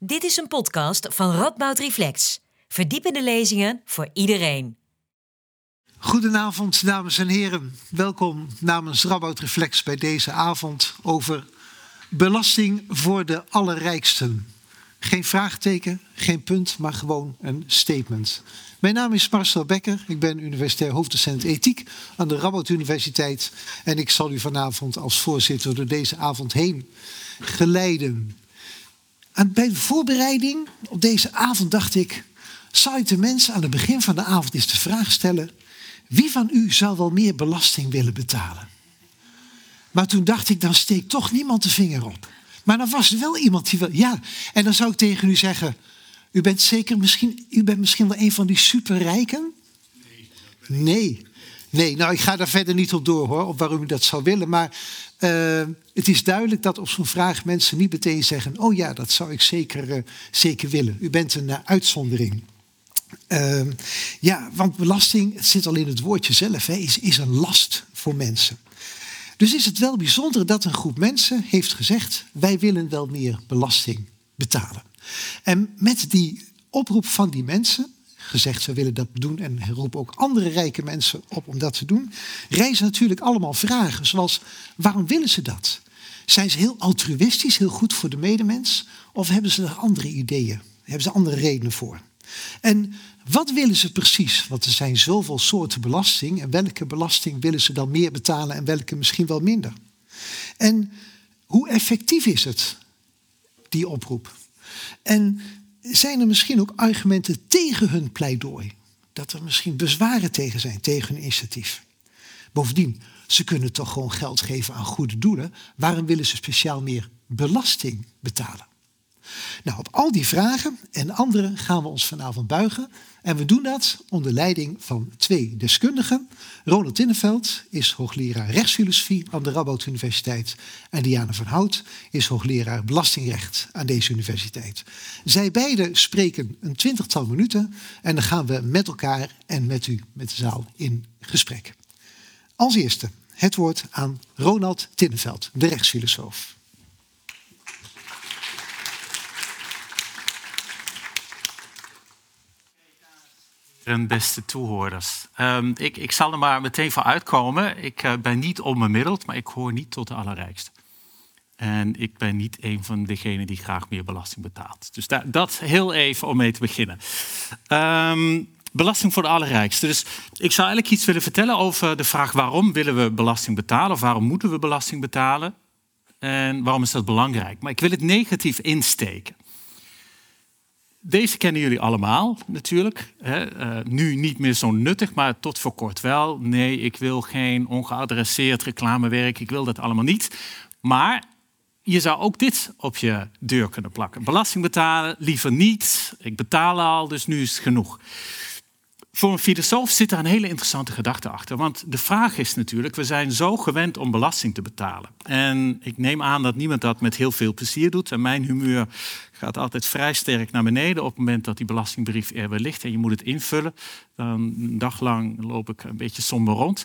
Dit is een podcast van Radboud Reflex. Verdiepende lezingen voor iedereen. Goedenavond, dames en heren. Welkom namens Radboud Reflex bij deze avond over belasting voor de allerrijksten. Geen vraagteken, geen punt, maar gewoon een statement. Mijn naam is Marcel Becker. Ik ben universitair hoofddocent ethiek aan de Radboud Universiteit. En ik zal u vanavond als voorzitter door deze avond heen geleiden. En bij de voorbereiding op deze avond dacht ik... zou ik de mensen aan het begin van de avond eens de vraag stellen... wie van u zou wel meer belasting willen betalen? Maar toen dacht ik, dan steekt toch niemand de vinger op. Maar dan was er wel iemand die wil... Ja, en dan zou ik tegen u zeggen... U bent zeker misschien, u bent misschien wel een van die superrijken? Nee. Nee, nou ik ga daar verder niet op door hoor, op waarom u dat zou willen. Maar uh, het is duidelijk dat op zo'n vraag mensen niet meteen zeggen: Oh ja, dat zou ik zeker, uh, zeker willen. U bent een uh, uitzondering. Ehm, ja, want belasting, het zit al in het woordje zelf, hè, is, is een last voor mensen. Dus is het wel bijzonder dat een groep mensen heeft gezegd: Wij willen wel meer belasting betalen. En met die oproep van die mensen, gezegd ze willen dat doen en roepen ook andere rijke mensen op om dat te doen, reizen natuurlijk allemaal vragen zoals waarom willen ze dat? Zijn ze heel altruïstisch, heel goed voor de medemens of hebben ze er andere ideeën? Hebben ze andere redenen voor? En wat willen ze precies? Want er zijn zoveel soorten belasting en welke belasting willen ze dan meer betalen en welke misschien wel minder? En hoe effectief is het, die oproep? En zijn er misschien ook argumenten tegen hun pleidooi? Dat er misschien bezwaren tegen zijn, tegen hun initiatief. Bovendien, ze kunnen toch gewoon geld geven aan goede doelen. Waarom willen ze speciaal meer belasting betalen? Nou, op al die vragen en andere gaan we ons vanavond buigen. En we doen dat onder leiding van twee deskundigen. Ronald Tinneveld is hoogleraar rechtsfilosofie aan de Radboud Universiteit. En Diana van Hout is hoogleraar belastingrecht aan deze universiteit. Zij beiden spreken een twintigtal minuten en dan gaan we met elkaar en met u, met de zaal, in gesprek. Als eerste het woord aan Ronald Tinneveld, de rechtsfilosoof. Beste toehoorders. Um, ik, ik, zal er maar meteen voor uitkomen. Ik uh, ben niet onbemiddeld, maar ik hoor niet tot de allerrijkste. En ik ben niet een van degenen die graag meer belasting betaalt. Dus da dat heel even om mee te beginnen. Um, belasting voor de allerrijkste. Dus ik zou eigenlijk iets willen vertellen over de vraag waarom willen we belasting betalen of waarom moeten we belasting betalen en waarom is dat belangrijk. Maar ik wil het negatief insteken. Deze kennen jullie allemaal natuurlijk. Hè? Uh, nu niet meer zo nuttig, maar tot voor kort wel. Nee, ik wil geen ongeadresseerd reclamewerk. Ik wil dat allemaal niet. Maar je zou ook dit op je deur kunnen plakken. Belasting betalen, liever niet. Ik betaal al, dus nu is het genoeg. Voor een filosoof zit daar een hele interessante gedachte achter. Want de vraag is natuurlijk, we zijn zo gewend om belasting te betalen. En ik neem aan dat niemand dat met heel veel plezier doet. En mijn humeur gaat altijd vrij sterk naar beneden op het moment dat die belastingbrief er weer ligt en je moet het invullen. Dan een dag lang loop ik een beetje somber rond.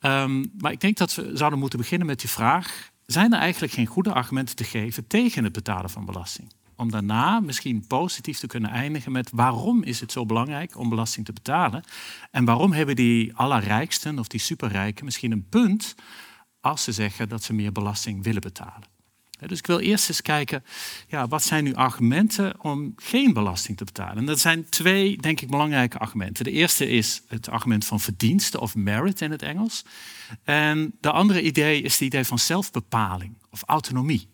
Um, maar ik denk dat we zouden moeten beginnen met die vraag: zijn er eigenlijk geen goede argumenten te geven tegen het betalen van belasting? Om daarna misschien positief te kunnen eindigen met waarom is het zo belangrijk om belasting te betalen? En waarom hebben die allerrijksten of die superrijken misschien een punt als ze zeggen dat ze meer belasting willen betalen? Dus ik wil eerst eens kijken, ja, wat zijn nu argumenten om geen belasting te betalen? En dat zijn twee, denk ik, belangrijke argumenten. De eerste is het argument van verdienste of merit in het Engels. En de andere idee is het idee van zelfbepaling of autonomie.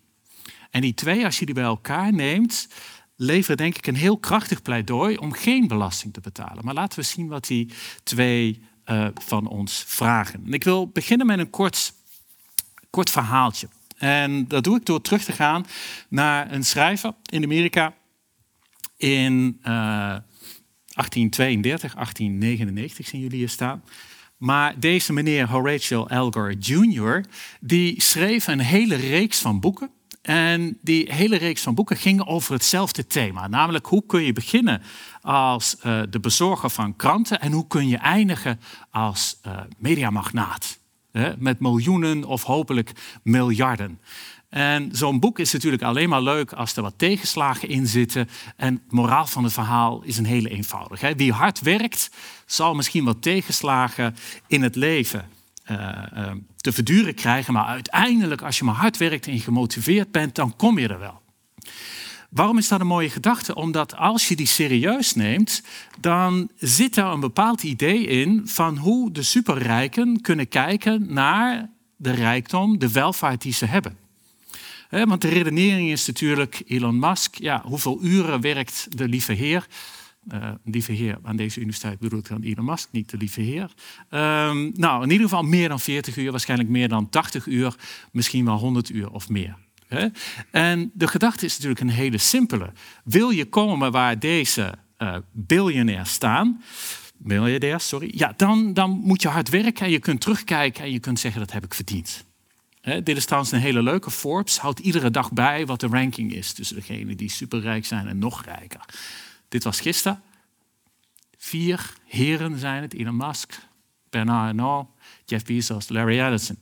En die twee, als je die bij elkaar neemt, leveren denk ik een heel krachtig pleidooi om geen belasting te betalen. Maar laten we zien wat die twee uh, van ons vragen. En ik wil beginnen met een kort, kort verhaaltje. En dat doe ik door terug te gaan naar een schrijver in Amerika in uh, 1832, 1899 zien jullie hier staan. Maar deze meneer Horatio Alger Jr., die schreef een hele reeks van boeken. En die hele reeks van boeken ging over hetzelfde thema. Namelijk, hoe kun je beginnen als uh, de bezorger van kranten en hoe kun je eindigen als uh, mediamagnaat met miljoenen of hopelijk miljarden. En zo'n boek is natuurlijk alleen maar leuk als er wat tegenslagen in zitten. En het moraal van het verhaal is een hele eenvoudig. Wie hard werkt, zal misschien wat tegenslagen in het leven uh, te verduren krijgen. Maar uiteindelijk, als je maar hard werkt en gemotiveerd bent, dan kom je er wel. Waarom is dat een mooie gedachte? Omdat als je die serieus neemt, dan zit er een bepaald idee in van hoe de superrijken kunnen kijken naar de rijkdom, de welvaart die ze hebben. want de redenering is natuurlijk Elon Musk. Ja, hoeveel uren werkt de lieve heer? Uh, lieve heer aan deze universiteit bedoelt dan Elon Musk, niet de lieve heer. Ehm, nou, in ieder geval meer dan 40 uur, waarschijnlijk meer dan 80 uur, misschien wel 100 uur of meer. En de gedachte is natuurlijk een hele simpele. Wil je komen waar deze uh, staan, miljardairs, sorry, ja, dan, dan moet je hard werken en je kunt terugkijken en je kunt zeggen dat heb ik verdiend. dit is trouwens een hele leuke. Forbes houdt iedere dag bij wat de ranking is tussen degenen die superrijk zijn en nog rijker. Dit was gisteren. Vier heren zijn het: Elon Musk, Bernard Arnault, Jeff Bezos, Larry Ellison.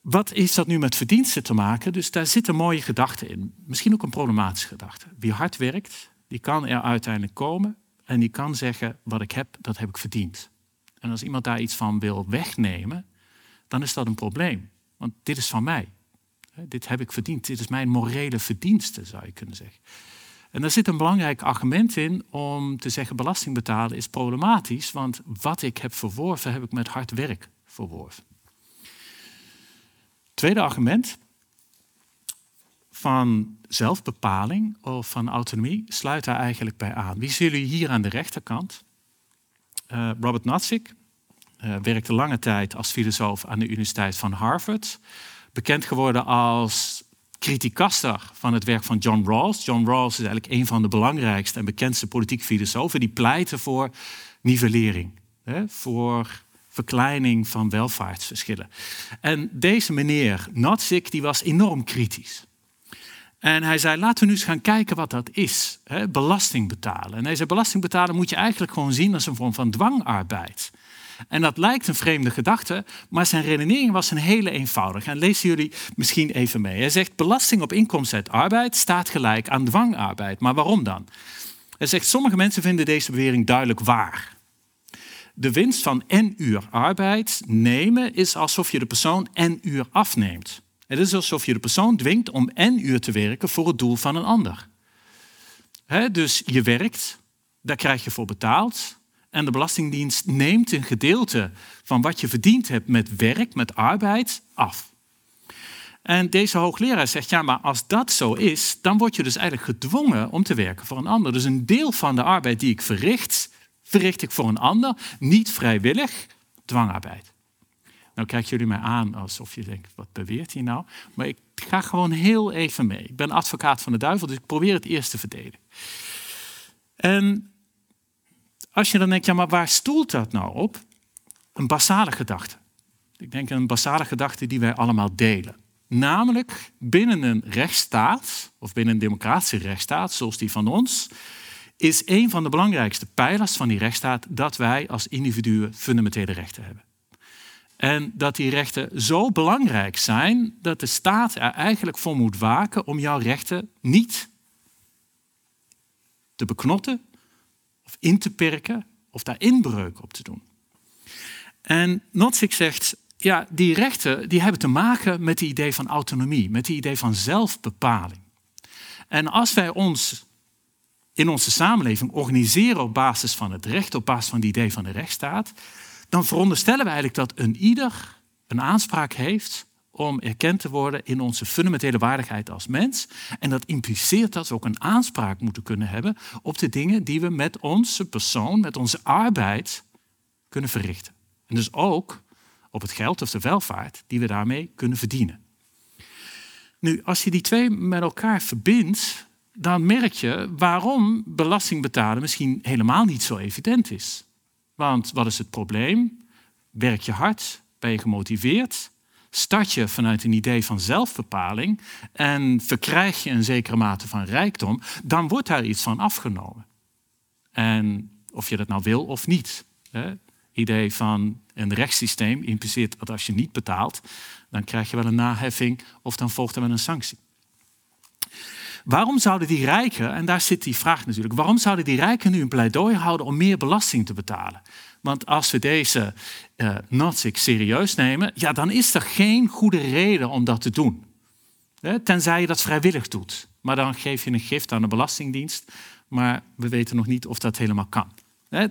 Wat is dat nu met verdiensten te maken? Dus daar zitten mooie gedachten in. Misschien ook een problematische gedachte. Wie hard werkt, die kan er uiteindelijk komen en die kan zeggen: wat ik heb, dat heb ik verdiend. En als iemand daar iets van wil wegnemen, dan is dat een probleem. Want dit is van mij. Dit heb ik verdiend. Dit is mijn morele verdienste, zou je kunnen zeggen. En daar zit een belangrijk argument in om te zeggen belasting betalen is problematisch, want wat ik heb verworven, heb ik met hard werk verworven. Tweede argument van zelfbepaling of van autonomie sluit daar eigenlijk bij aan. Wie jullie hier aan de rechterkant? Uh, Robert Nozick uh, werkte lange tijd als filosoof aan de Universiteit van Harvard. Bekend geworden als criticaster van het werk van John Rawls. John Rawls is eigenlijk een van de belangrijkste en bekendste politiek filosofen. Die pleiten voor nivellering, hè, voor verkleining van welvaartsverschillen. En deze meneer Nozick die was enorm kritisch. En hij zei, laten we nu eens gaan kijken wat dat is. Hè, belasting betalen. En hij zei, belasting betalen moet je eigenlijk gewoon zien als een vorm van dwangarbeid. En dat lijkt een vreemde gedachte, maar zijn redenering was een hele eenvoudige. En lezen jullie misschien even mee. Hij zegt, belasting op inkomsten uit arbeid staat gelijk aan dwangarbeid. Maar waarom dan? Hij zegt, sommige mensen vinden deze bewering duidelijk waar de winst van n uur arbeid nemen is alsof je de persoon n uur afneemt. Het is alsof je de persoon dwingt om n uur te werken voor het doel van een ander. dus je werkt, daar krijg je voor betaald. En de Belastingdienst neemt een gedeelte van wat je verdiend hebt met werk, met arbeid, af. En deze hoogleraar zegt, ja, maar als dat zo is, dan word je dus eigenlijk gedwongen om te werken voor een ander. Dus een deel van de arbeid die ik verricht, verricht ik voor een ander, niet vrijwillig, dwangarbeid. Nou kijken jullie mij aan alsof je denkt, wat beweert hij nou? Maar ik ga gewoon heel even mee. Ik ben advocaat van de duivel, dus ik probeer het eerst te verdedigen. En als je dan denkt, ja, maar waar stoelt dat nou op? Een basale gedachte. Ik denk een basale gedachte die wij allemaal delen. Namelijk binnen een rechtsstaat, of binnen een democratische rechtsstaat, zoals die van ons, is een van de belangrijkste pijlers van die rechtsstaat dat wij als individuen fundamentele rechten hebben. En dat die rechten zo belangrijk zijn dat de staat er eigenlijk voor moet waken om jouw rechten niet te beknotten of in te perken of daar inbreuk op te doen. En Notzig zegt, ja, die rechten die hebben te maken met het idee van autonomie, met het idee van zelfbepaling. En als wij ons in onze samenleving organiseren op basis van het recht, op basis van het idee van de rechtsstaat, dan veronderstellen we eigenlijk dat een ieder een aanspraak heeft om erkend te worden in onze fundamentele waardigheid als mens. En dat impliceert dat we ook een aanspraak moeten kunnen hebben op de dingen die we met onze persoon, met onze arbeid kunnen verrichten. En dus ook op het geld of de welvaart die we daarmee kunnen verdienen. Nu, als je die twee met elkaar verbindt, dan merk je waarom belasting betalen misschien helemaal niet zo evident is. Want wat is het probleem? Werk je hard? Ben je gemotiveerd? Start je vanuit een idee van zelfbepaling en verkrijg je een zekere mate van rijkdom, dan wordt daar iets van afgenomen. En of je dat nou wil of niet. idee van een rechtssysteem impliceert dat als je niet betaalt, dan krijg je wel een naheffing of dan volgt er wel een sanctie. Waarom zouden die rijken, en daar zit die vraag natuurlijk, waarom zouden die rijken nu een pleidooi houden om meer belasting te betalen? Want als we deze uh, serieus nemen, ja, dan is er geen goede reden om dat te doen. Tenzij je dat vrijwillig doet. Maar dan geef je een gift aan de Belastingdienst, maar we weten nog niet of dat helemaal kan.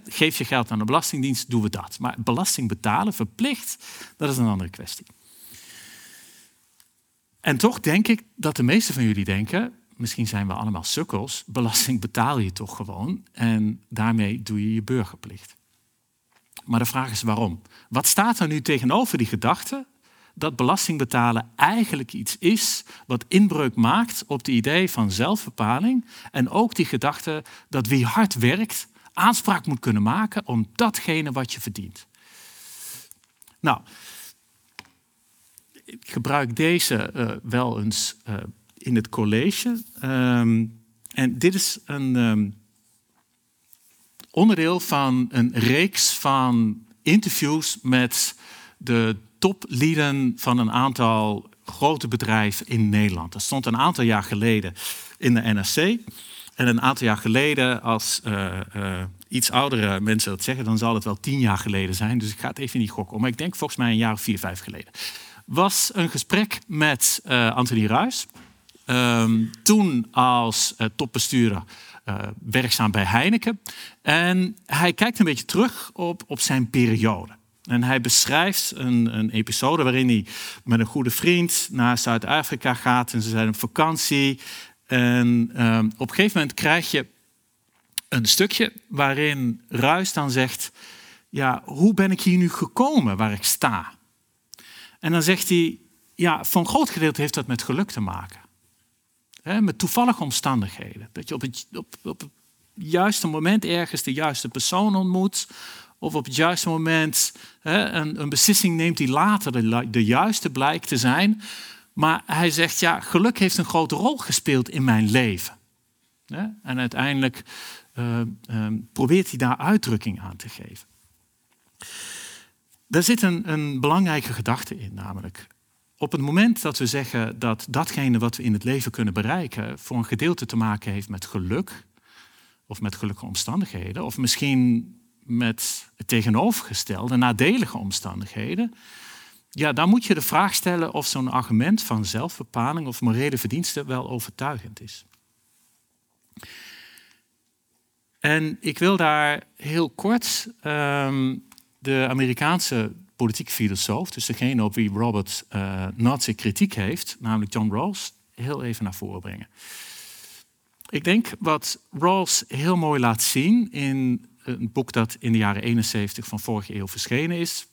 Geef je geld aan de Belastingdienst, doen we dat. Maar belasting betalen, verplicht, dat is een andere kwestie. En toch denk ik dat de meeste van jullie denken, misschien zijn we allemaal sukkels, belasting betaal je toch gewoon en daarmee doe je je burgerplicht. Maar de vraag is waarom? Wat staat er nu tegenover die gedachte dat belasting betalen eigenlijk iets is wat inbreuk maakt op het idee van zelfbepaling en ook die gedachte dat wie hard werkt aanspraak moet kunnen maken om datgene wat je verdient. Nou, ik gebruik deze uh, wel eens uh, in het college. Um, en dit is een um, onderdeel van een reeks van interviews met de toplieden van een aantal grote bedrijven in Nederland. Dat stond een aantal jaar geleden in de NRC. En een aantal jaar geleden, als uh, uh, iets oudere mensen dat zeggen, dan zal het wel tien jaar geleden zijn. Dus ik ga het even niet gokken. Maar ik denk volgens mij een jaar of vier, vijf geleden. Was een gesprek met uh, Anthony Ruijs. Um, toen als topbestuurder werkzaam bij Heineken. En hij kijkt een beetje terug op, op zijn periode. En hij beschrijft een, een, episode waarin hij met een goede vriend naar Zuid-Afrika gaat en ze zijn op vakantie. En um, op een gegeven moment krijg je een stukje waarin Ruis dan zegt: Ja, hoe ben ik hier nu gekomen waar ik sta? En dan zegt hij: Ja, voor een groot gedeelte heeft dat met geluk te maken. He, met toevallige omstandigheden. Dat je op het, op, op het juiste moment ergens de juiste persoon ontmoet of op het juiste moment hè, een, een, beslissing neemt die later de, juiste blijkt te zijn. Maar hij zegt, ja, geluk heeft een grote rol gespeeld in mijn leven. Hè? En uiteindelijk uh, uh, probeert hij daar uitdrukking aan te geven. Daar zit een, een belangrijke gedachte in, namelijk op het moment dat we zeggen dat datgene wat we in het leven kunnen bereiken voor een gedeelte te maken heeft met geluk, of met gelukkige omstandigheden, of misschien met het tegenovergestelde, nadelige omstandigheden, ja, dan moet je de vraag stellen of zo'n argument van zelfbepaling of morele verdiensten wel overtuigend is. En ik wil daar heel kort um, de Amerikaanse politiek filosoof, dus degene op wie Robert uh, Nazi kritiek heeft, namelijk John Rawls, heel even naar voren brengen. Ik denk wat Rawls heel mooi laat zien in een boek dat in de jaren 71 van vorige eeuw verschenen is.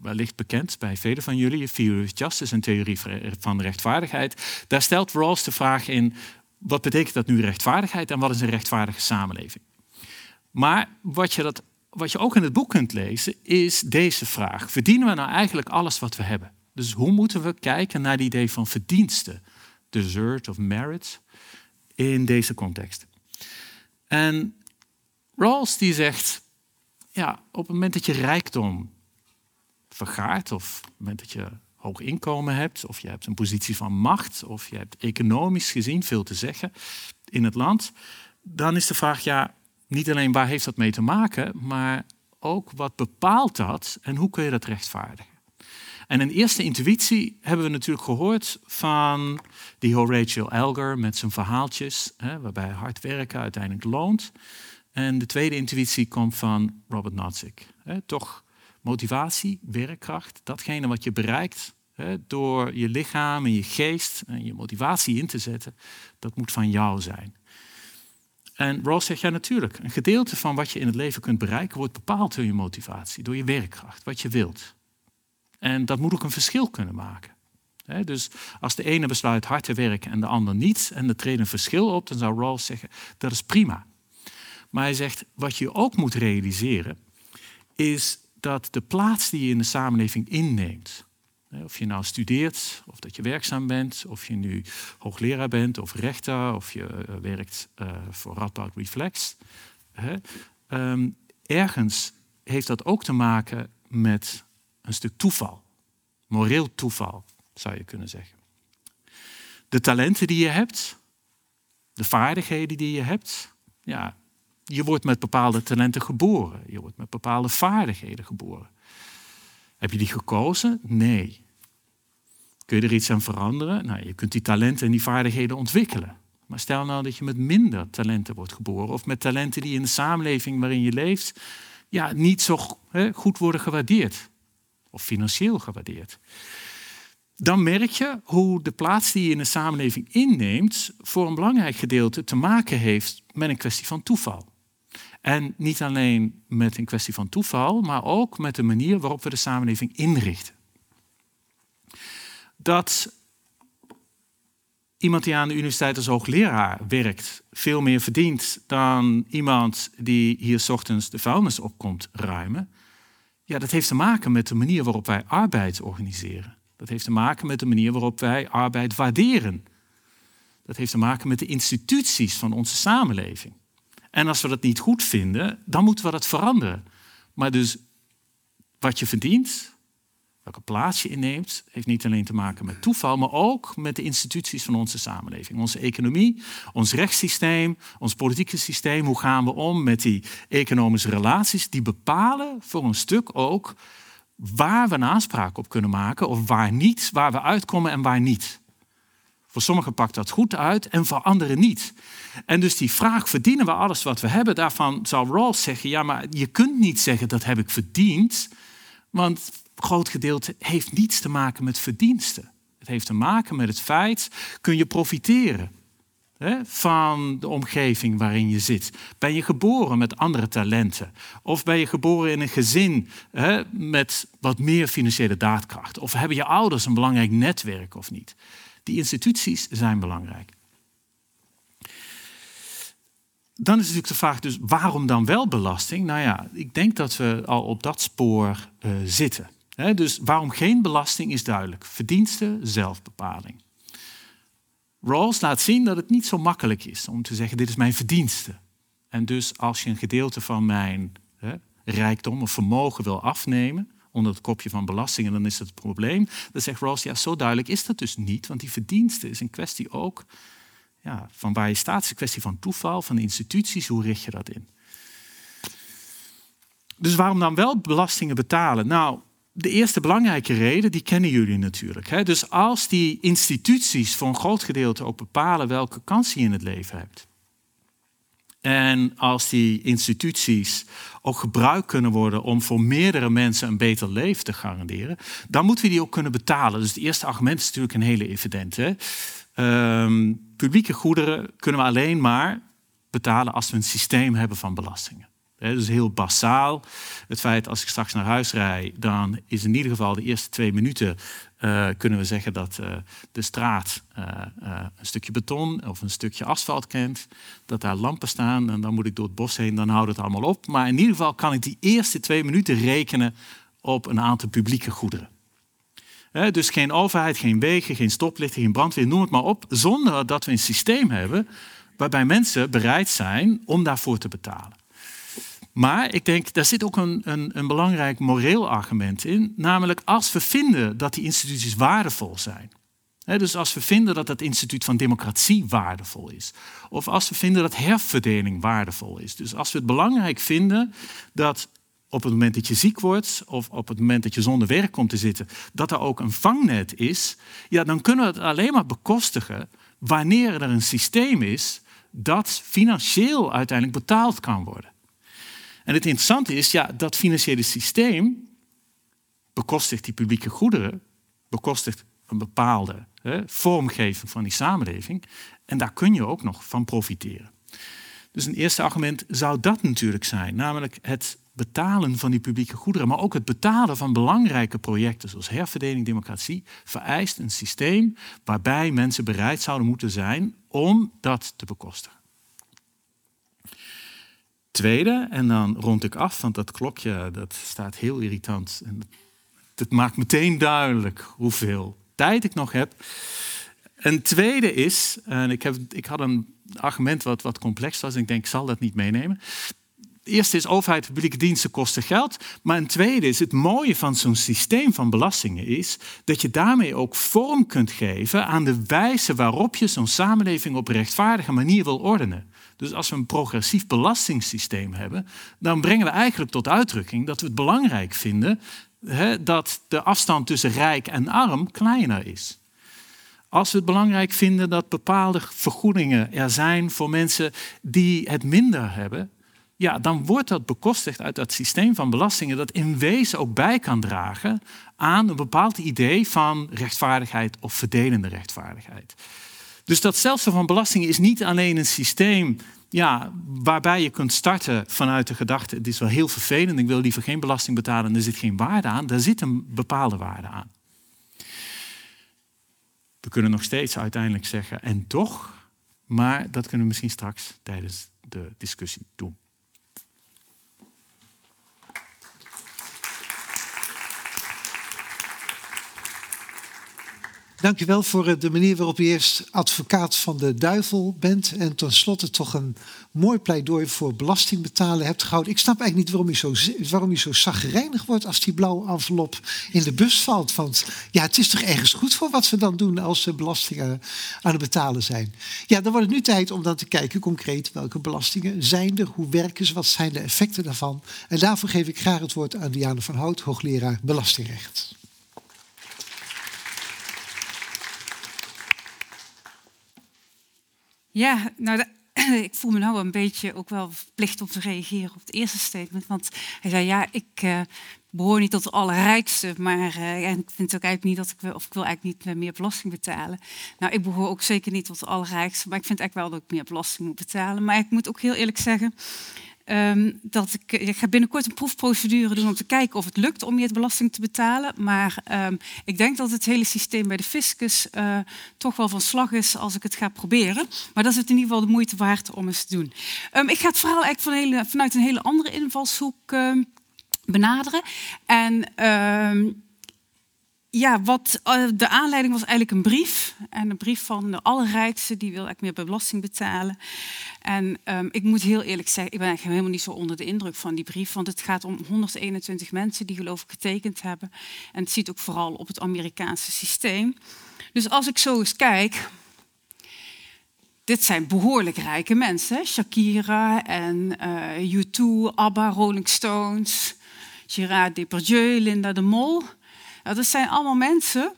Wellicht bekend bij velen van jullie, Theory of Justice, een theorie van rechtvaardigheid. Daar stelt Rawls de vraag in, wat betekent dat nu rechtvaardigheid en wat is een rechtvaardige samenleving? Maar wat je, dat, wat je ook in het boek kunt lezen, is deze vraag. Verdienen we nou eigenlijk alles wat we hebben? Dus hoe moeten we kijken naar het idee van verdiensten, desert of merit, in deze context? En Rawls die zegt, ja, op het moment dat je rijkdom vergaart, of op het moment dat je hoog inkomen hebt, of je hebt een positie van macht, of je hebt economisch gezien veel te zeggen in het land, dan is de vraag, ja, niet alleen waar heeft dat mee te maken, maar ook wat bepaalt dat en hoe kun je dat rechtvaardigen? En een eerste intuïtie hebben we natuurlijk gehoord van die Horatio Alger met zijn verhaaltjes, hè, waarbij hard werken uiteindelijk loont. En de tweede intuïtie komt van Robert Nozick. Toch motivatie, werkkracht, datgene wat je bereikt door je lichaam en je geest en je motivatie in te zetten, dat moet van jou zijn. En Ross zegt ja natuurlijk, een gedeelte van wat je in het leven kunt bereiken wordt bepaald door je motivatie, door je werkkracht, wat je wilt. En dat moet ook een verschil kunnen maken. Dus als de ene besluit hard te werken en de ander niet, en er treedt een verschil op, dan zou Rawls zeggen dat is prima. Maar hij zegt, wat je ook moet realiseren, is dat de plaats die je in de samenleving inneemt, of je nou studeert, of dat je werkzaam bent, of je nu hoogleraar bent, of rechter, of je eh, werkt uh, voor Radboud Reflex, ehm, ergens heeft dat ook te maken met een stuk toeval. Moreel toeval, zou je kunnen zeggen. De talenten die je hebt, de vaardigheden die je hebt, ja, je wordt met bepaalde talenten geboren. Je wordt met bepaalde vaardigheden geboren. Heb je die gekozen? Nee. Kun je er iets aan veranderen? Nou, je kunt die talenten en die vaardigheden ontwikkelen. Maar stel nou dat je met minder talenten wordt geboren, of met talenten die in de samenleving waarin je leeft, ja, niet zo goed worden gewaardeerd, of financieel gewaardeerd. Dan merk je hoe de plaats die je in de samenleving inneemt, voor een belangrijk gedeelte te maken heeft met een kwestie van toeval. En niet alleen met een kwestie van toeval, maar ook met de manier waarop we de samenleving inrichten. Dat iemand die aan de universiteit als hoogleraar werkt veel meer verdient dan iemand die hier s ochtends de vuilnis opkomt ruimen, ja, dat heeft te maken met de manier waarop wij arbeid organiseren. Dat heeft te maken met de manier waarop wij arbeid waarderen. Dat heeft te maken met de instituties van onze samenleving. En als we dat niet goed vinden, dan moeten we dat veranderen. Maar dus wat je verdient, welke plaats je inneemt, heeft niet alleen te maken met toeval, maar ook met de instituties van onze samenleving. Onze economie, ons rechtssysteem, ons politieke systeem. Hoe gaan we om met die economische relaties? Die bepalen voor een stuk ook waar we een aanspraak op kunnen maken of waar niet, waar we uitkomen en waar niet. Voor sommigen pakt dat goed uit en voor anderen niet. En dus die vraag, verdienen we alles wat we hebben? Daarvan zal Rawls zeggen, ja, maar je kunt niet zeggen dat heb ik verdiend. Want een groot gedeelte heeft niets te maken met verdiensten. Het heeft te maken met het feit, kun je profiteren hè, van de omgeving waarin je zit? Ben je geboren met andere talenten? Of ben je geboren in een gezin hè, met wat meer financiële daadkracht? Of hebben je ouders een belangrijk netwerk of niet? Die instituties zijn belangrijk. Dan is natuurlijk de vraag dus, waarom dan wel belasting? Nou ja, ik denk dat we al op dat spoor uh, zitten. Dus waarom geen belasting is duidelijk. Verdiensten, zelfbepaling. Rawls laat zien dat het niet zo makkelijk is om te zeggen, dit is mijn verdienste. En dus als je een gedeelte van mijn rijkdom of vermogen wil afnemen, onder het kopje van belastingen, dan is dat het probleem. Dan zegt Rawls, ja, zo duidelijk is dat dus niet, want die verdienste is een kwestie ook ja, van waar je staat. Het is een kwestie van toeval, van instituties, hoe richt je dat in? Dus waarom dan wel belastingen betalen? Nou, de eerste belangrijke reden, die kennen jullie natuurlijk. Hè? Dus als die instituties voor een groot gedeelte ook bepalen welke kans je in het leven hebt. En als die instituties ook gebruikt kunnen worden om voor meerdere mensen een beter leven te garanderen, dan moeten we die ook kunnen betalen. Dus het eerste argument is natuurlijk een hele evidente. Ehm, publieke goederen kunnen we alleen maar betalen als we een systeem hebben van belastingen. Dus heel basaal. Het feit als ik straks naar huis rijd, dan is in ieder geval de eerste twee minuten uh, kunnen we zeggen dat uh, de straat uh, een stukje beton of een stukje asfalt kent. Dat daar lampen staan en dan moet ik door het bos heen, dan houdt het allemaal op. Maar in ieder geval kan ik die eerste twee minuten rekenen op een aantal publieke goederen. Dus geen overheid, geen wegen, geen stoplichten, geen brandweer, noem het maar op. Zonder dat we een systeem hebben waarbij mensen bereid zijn om daarvoor te betalen. Maar ik denk, daar zit ook een, een, een, belangrijk moreel argument in. Namelijk als we vinden dat die instituties waardevol zijn. dus als we vinden dat het instituut van democratie waardevol is. Of als we vinden dat herverdeling waardevol is. Dus als we het belangrijk vinden dat op het moment dat je ziek wordt of op het moment dat je zonder werk komt te zitten, dat er ook een vangnet is, ja, dan kunnen we het alleen maar bekostigen wanneer er een systeem is dat financieel uiteindelijk betaald kan worden. En het interessante is, ja, dat financiële systeem bekostigt die publieke goederen, bekostigt een bepaalde hè, vormgeving van die samenleving. En daar kun je ook nog van profiteren. Dus een eerste argument zou dat natuurlijk zijn, namelijk het betalen van die publieke goederen, maar ook het betalen van belangrijke projecten zoals herverdeling, democratie, vereist een systeem waarbij mensen bereid zouden moeten zijn om dat te bekostigen. Tweede, en dan rond ik af, want dat klokje dat staat heel irritant. En het maakt meteen duidelijk hoeveel tijd ik nog heb. Een tweede is, en ik, heb, ik had een argument wat, wat complex was, en ik denk ik zal dat niet meenemen. Eerste is overheid, publieke diensten kosten geld. Maar een tweede is, het mooie van zo'n systeem van belastingen is dat je daarmee ook vorm kunt geven aan de wijze waarop je zo'n samenleving op rechtvaardige manier wil ordenen. Dus als we een progressief belastingssysteem hebben, dan brengen we eigenlijk tot uitdrukking dat we het belangrijk vinden hè, dat de afstand tussen rijk en arm kleiner is. Als we het belangrijk vinden dat bepaalde vergoedingen er zijn voor mensen die het minder hebben, ja, dan wordt dat bekostigd uit dat systeem van belastingen dat in wezen ook bij kan dragen aan een bepaald idee van rechtvaardigheid of verdelende rechtvaardigheid. Dus dat stelsel van belastingen is niet alleen een systeem ja, waarbij je kunt starten vanuit de gedachte: het is wel heel vervelend, ik wil liever geen belasting betalen, er zit geen waarde aan. Daar zit een bepaalde waarde aan. We kunnen nog steeds uiteindelijk zeggen en toch, maar dat kunnen we misschien straks tijdens de discussie doen. Dank u wel voor eh, de manier waarop u eerst advocaat van de duivel bent en tenslotte toch een mooi pleidooi voor belasting betalen hebt gehouden. Ik snap eigenlijk niet waarom u zo, waarom zo zagrijnig wordt als die blauwe envelop in de bus valt. Want ja, het is toch ergens goed voor wat we dan doen als we belastingen aan het betalen zijn. Ja, dan wordt het nu tijd om dan te kijken concreet welke belastingen zijn er, hoe werken ze, wat zijn de effecten daarvan. En daarvoor geef ik graag het woord aan Diane van Hout, hoogleraar belastingrecht. Ja, nou, ik voel me nou een beetje ook wel verplicht om te reageren op het eerste statement. Want hij zei, ja, ik uh, behoor niet tot de allerrijkste, maar uh, ik vind ook eigenlijk niet dat ik, of ik wil eigenlijk niet meer belasting betalen. Nou, ik behoor ook zeker niet tot de allerrijkste, maar ik vind eigenlijk wel dat ik meer belasting moet betalen. Maar ik moet ook heel eerlijk zeggen, Ehm, dat ik, ik ga binnenkort een proefprocedure doen om te kijken of het lukt om je belasting te betalen. Maar ehm, ik denk dat het hele systeem bij de fiscus uh, toch wel van slag is als ik het ga proberen. Maar dat is het in ieder geval de moeite waard om eens te doen. Um, ik ga het verhaal eigenlijk hele, vanuit een hele andere invalshoek benaderen. En ja, wat, uh, de aanleiding was eigenlijk een brief. En een brief van de allerrijkste, die wil eigenlijk meer belasting betalen. En um, ik moet heel eerlijk zeggen, ik ben helemaal niet zo onder de indruk van die brief. Want het gaat om 121 mensen die geloof ik getekend hebben. En het ziet ook vooral op het Amerikaanse systeem. Dus als ik zo eens kijk, dit zijn behoorlijk rijke mensen. Shakira en uh, U2, ABBA, Rolling Stones, Gérard Depardieu, Linda de Mol. Nou, dat zijn allemaal mensen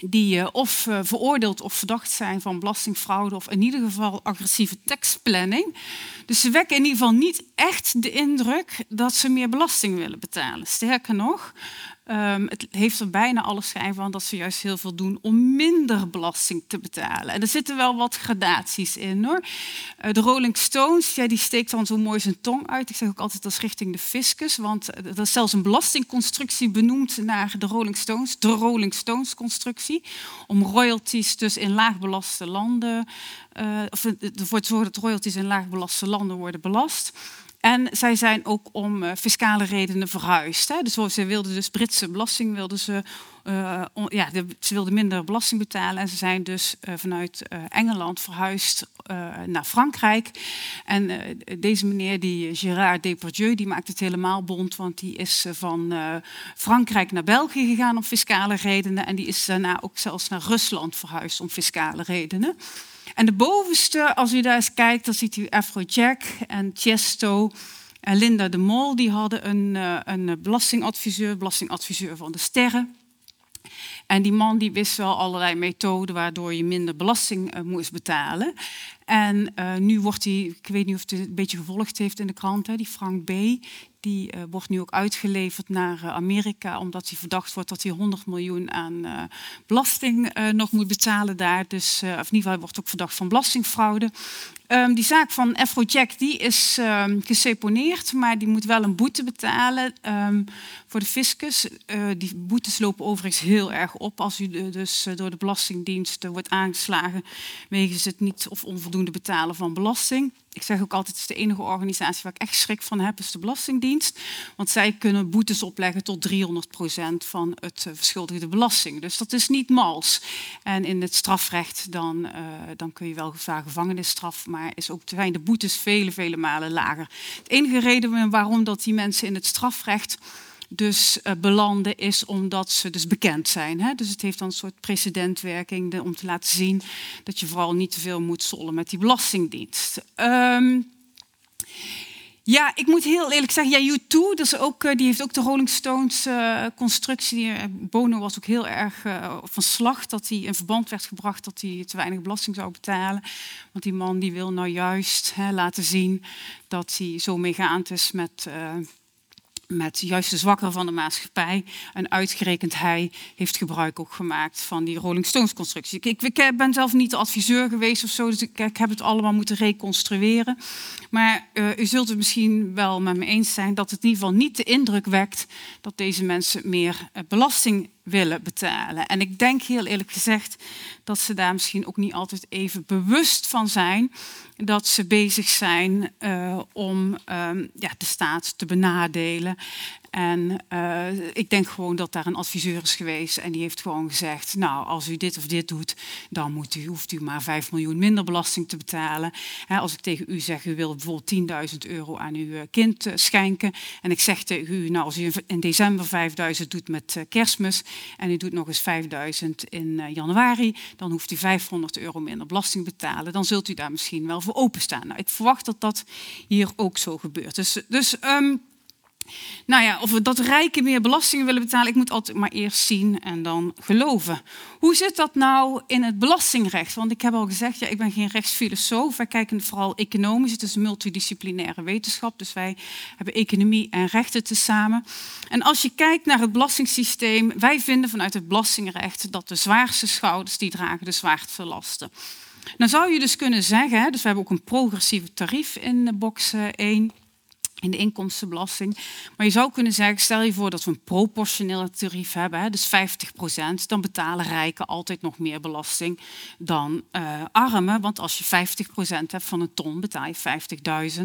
die uh, of uh, veroordeeld of verdacht zijn van belastingfraude of in ieder geval agressieve tekstplanning. Dus ze wekken in ieder geval niet echt de indruk dat ze meer belasting willen betalen. Sterker nog, Um, het heeft er bijna alle schijn van dat ze juist heel veel doen om minder belasting te betalen. En er zitten wel wat gradaties in hoor. Uh, de Rolling Stones, ja, die steekt dan zo mooi zijn tong uit. Ik zeg ook altijd dat richting de fiscus, want er is zelfs een belastingconstructie benoemd naar de Rolling Stones, de Rolling Stones constructie, om royalties dus in laagbelaste landen, of ervoor te zorgen dat royalties in laagbelaste landen worden belast. En zij zijn ook om uh, fiscale redenen verhuisd. Hè. Dus ze wilden dus Britse belasting, wilden ze, on, ja, ze wilden minder belasting betalen. En ze zijn dus vanuit Engeland verhuisd naar Frankrijk. En deze meneer, die Gérard Depardieu, die maakt het helemaal bond. Want die is van Frankrijk naar België gegaan om fiscale redenen. En die is daarna ook zelfs naar Rusland verhuisd om fiscale redenen. En de bovenste, als u daar eens kijkt, dan ziet u Afrojack en Chesto en Linda de Mol. Die hadden een, eh, een belastingadviseur, belastingadviseur van de sterren. En die man die wist wel allerlei methoden waardoor je minder belasting uh, moest betalen. En uh, nu wordt hij, ik weet niet of het een beetje gevolgd heeft in de krant, hè, die Frank B. Die uh, wordt nu ook uitgeleverd naar Amerika, omdat hij verdacht wordt dat hij 100 miljoen aan belasting nog moet betalen daar. Dus, of in ieder geval, hij wordt ook verdacht van belastingfraude. Um, die zaak van Afrojack die is um, geseponeerd, maar die moet wel een boete betalen um, voor de fiscus. Die boetes lopen overigens heel erg op als u dus door de Belastingdienst wordt aangeslagen wegens het niet of onvoldoende betalen van belasting. Ik zeg ook altijd, het is de enige organisatie waar ik echt schrik van heb, is de Belastingdienst. Want zij kunnen boetes opleggen tot 300% van het uh, verschuldigde belasting. Dus dat is niet mals. En in het strafrecht dan, uh, dan kun je wel gevangenisstraf, maar is ook, zijn de boetes vele, vele malen lager. Het enige reden waarom dat die mensen in het strafrecht dus uh, belanden is omdat ze dus bekend zijn. Hè? Dus het heeft dan een soort precedentwerking de, om te laten zien dat je vooral niet te veel moet zollen met die belastingdienst. Um, ja, ik moet heel eerlijk zeggen, ja, U2, dus ook, uh, die heeft ook de Rolling Stones uh, constructie. Bono was ook heel erg van slag dat hij in verband werd gebracht dat hij te weinig belasting zou betalen. Want die man die wil nou juist hè, laten zien dat hij zo meegaand is met met juist de zwakkere van de maatschappij. En uitgerekend hij heeft gebruik ook gemaakt van die Rolling Stones constructie. Ik, ik ben zelf niet de adviseur geweest of zo, dus ik, heb het allemaal moeten reconstrueren. Maar uh, u zult het misschien wel met me eens zijn dat het in ieder geval niet de indruk wekt dat deze mensen meer uh, belasting willen betalen. En ik denk heel eerlijk gezegd dat ze daar misschien ook niet altijd even bewust van zijn dat ze bezig zijn uh, om um, ja, de staat te benadelen en uh, ik denk gewoon dat daar een adviseur is geweest en die heeft gewoon gezegd, nou als u dit of dit doet, dan moet u, hoeft u maar 5 miljoen minder belasting te betalen. als ik tegen u zeg, u wil bijvoorbeeld 10.000 euro aan uw eh, kind uh, schenken en ik zeg tegen u, nou als u in december 5.000 doet met kerstmis en u doet nog eens 5.000 in januari, dan hoeft u 500 euro minder belasting te betalen. Dan zult u daar misschien wel voor openstaan. Nou, ik verwacht dat dat hier ook zo gebeurt. Dus, dus um, nou ja, of we dat rijken meer belastingen willen betalen, ik moet altijd maar eerst zien en dan geloven. Hoe zit dat nou in het belastingrecht? Want ik heb al gezegd, ja, ik ben geen rechtsfilosoof. Wij kijken vooral economisch. Het is een multidisciplinaire wetenschap. Dus wij hebben economie en rechten tezamen. En als je kijkt naar het belastingssysteem, wij vinden vanuit het belastingrecht dat de zwaarste schouders die dragen de zwaarste lasten. Dan zou je dus kunnen zeggen, dus we hebben ook een progressief tarief in box 1 in de inkomstenbelasting. Maar je zou kunnen zeggen, stel je voor dat we een proportioneel tarief hebben, hè, dus 50 procent, dan betalen rijken altijd nog meer belasting dan uh, armen. Want als je 50 procent hebt van een ton, betaal je 50.000.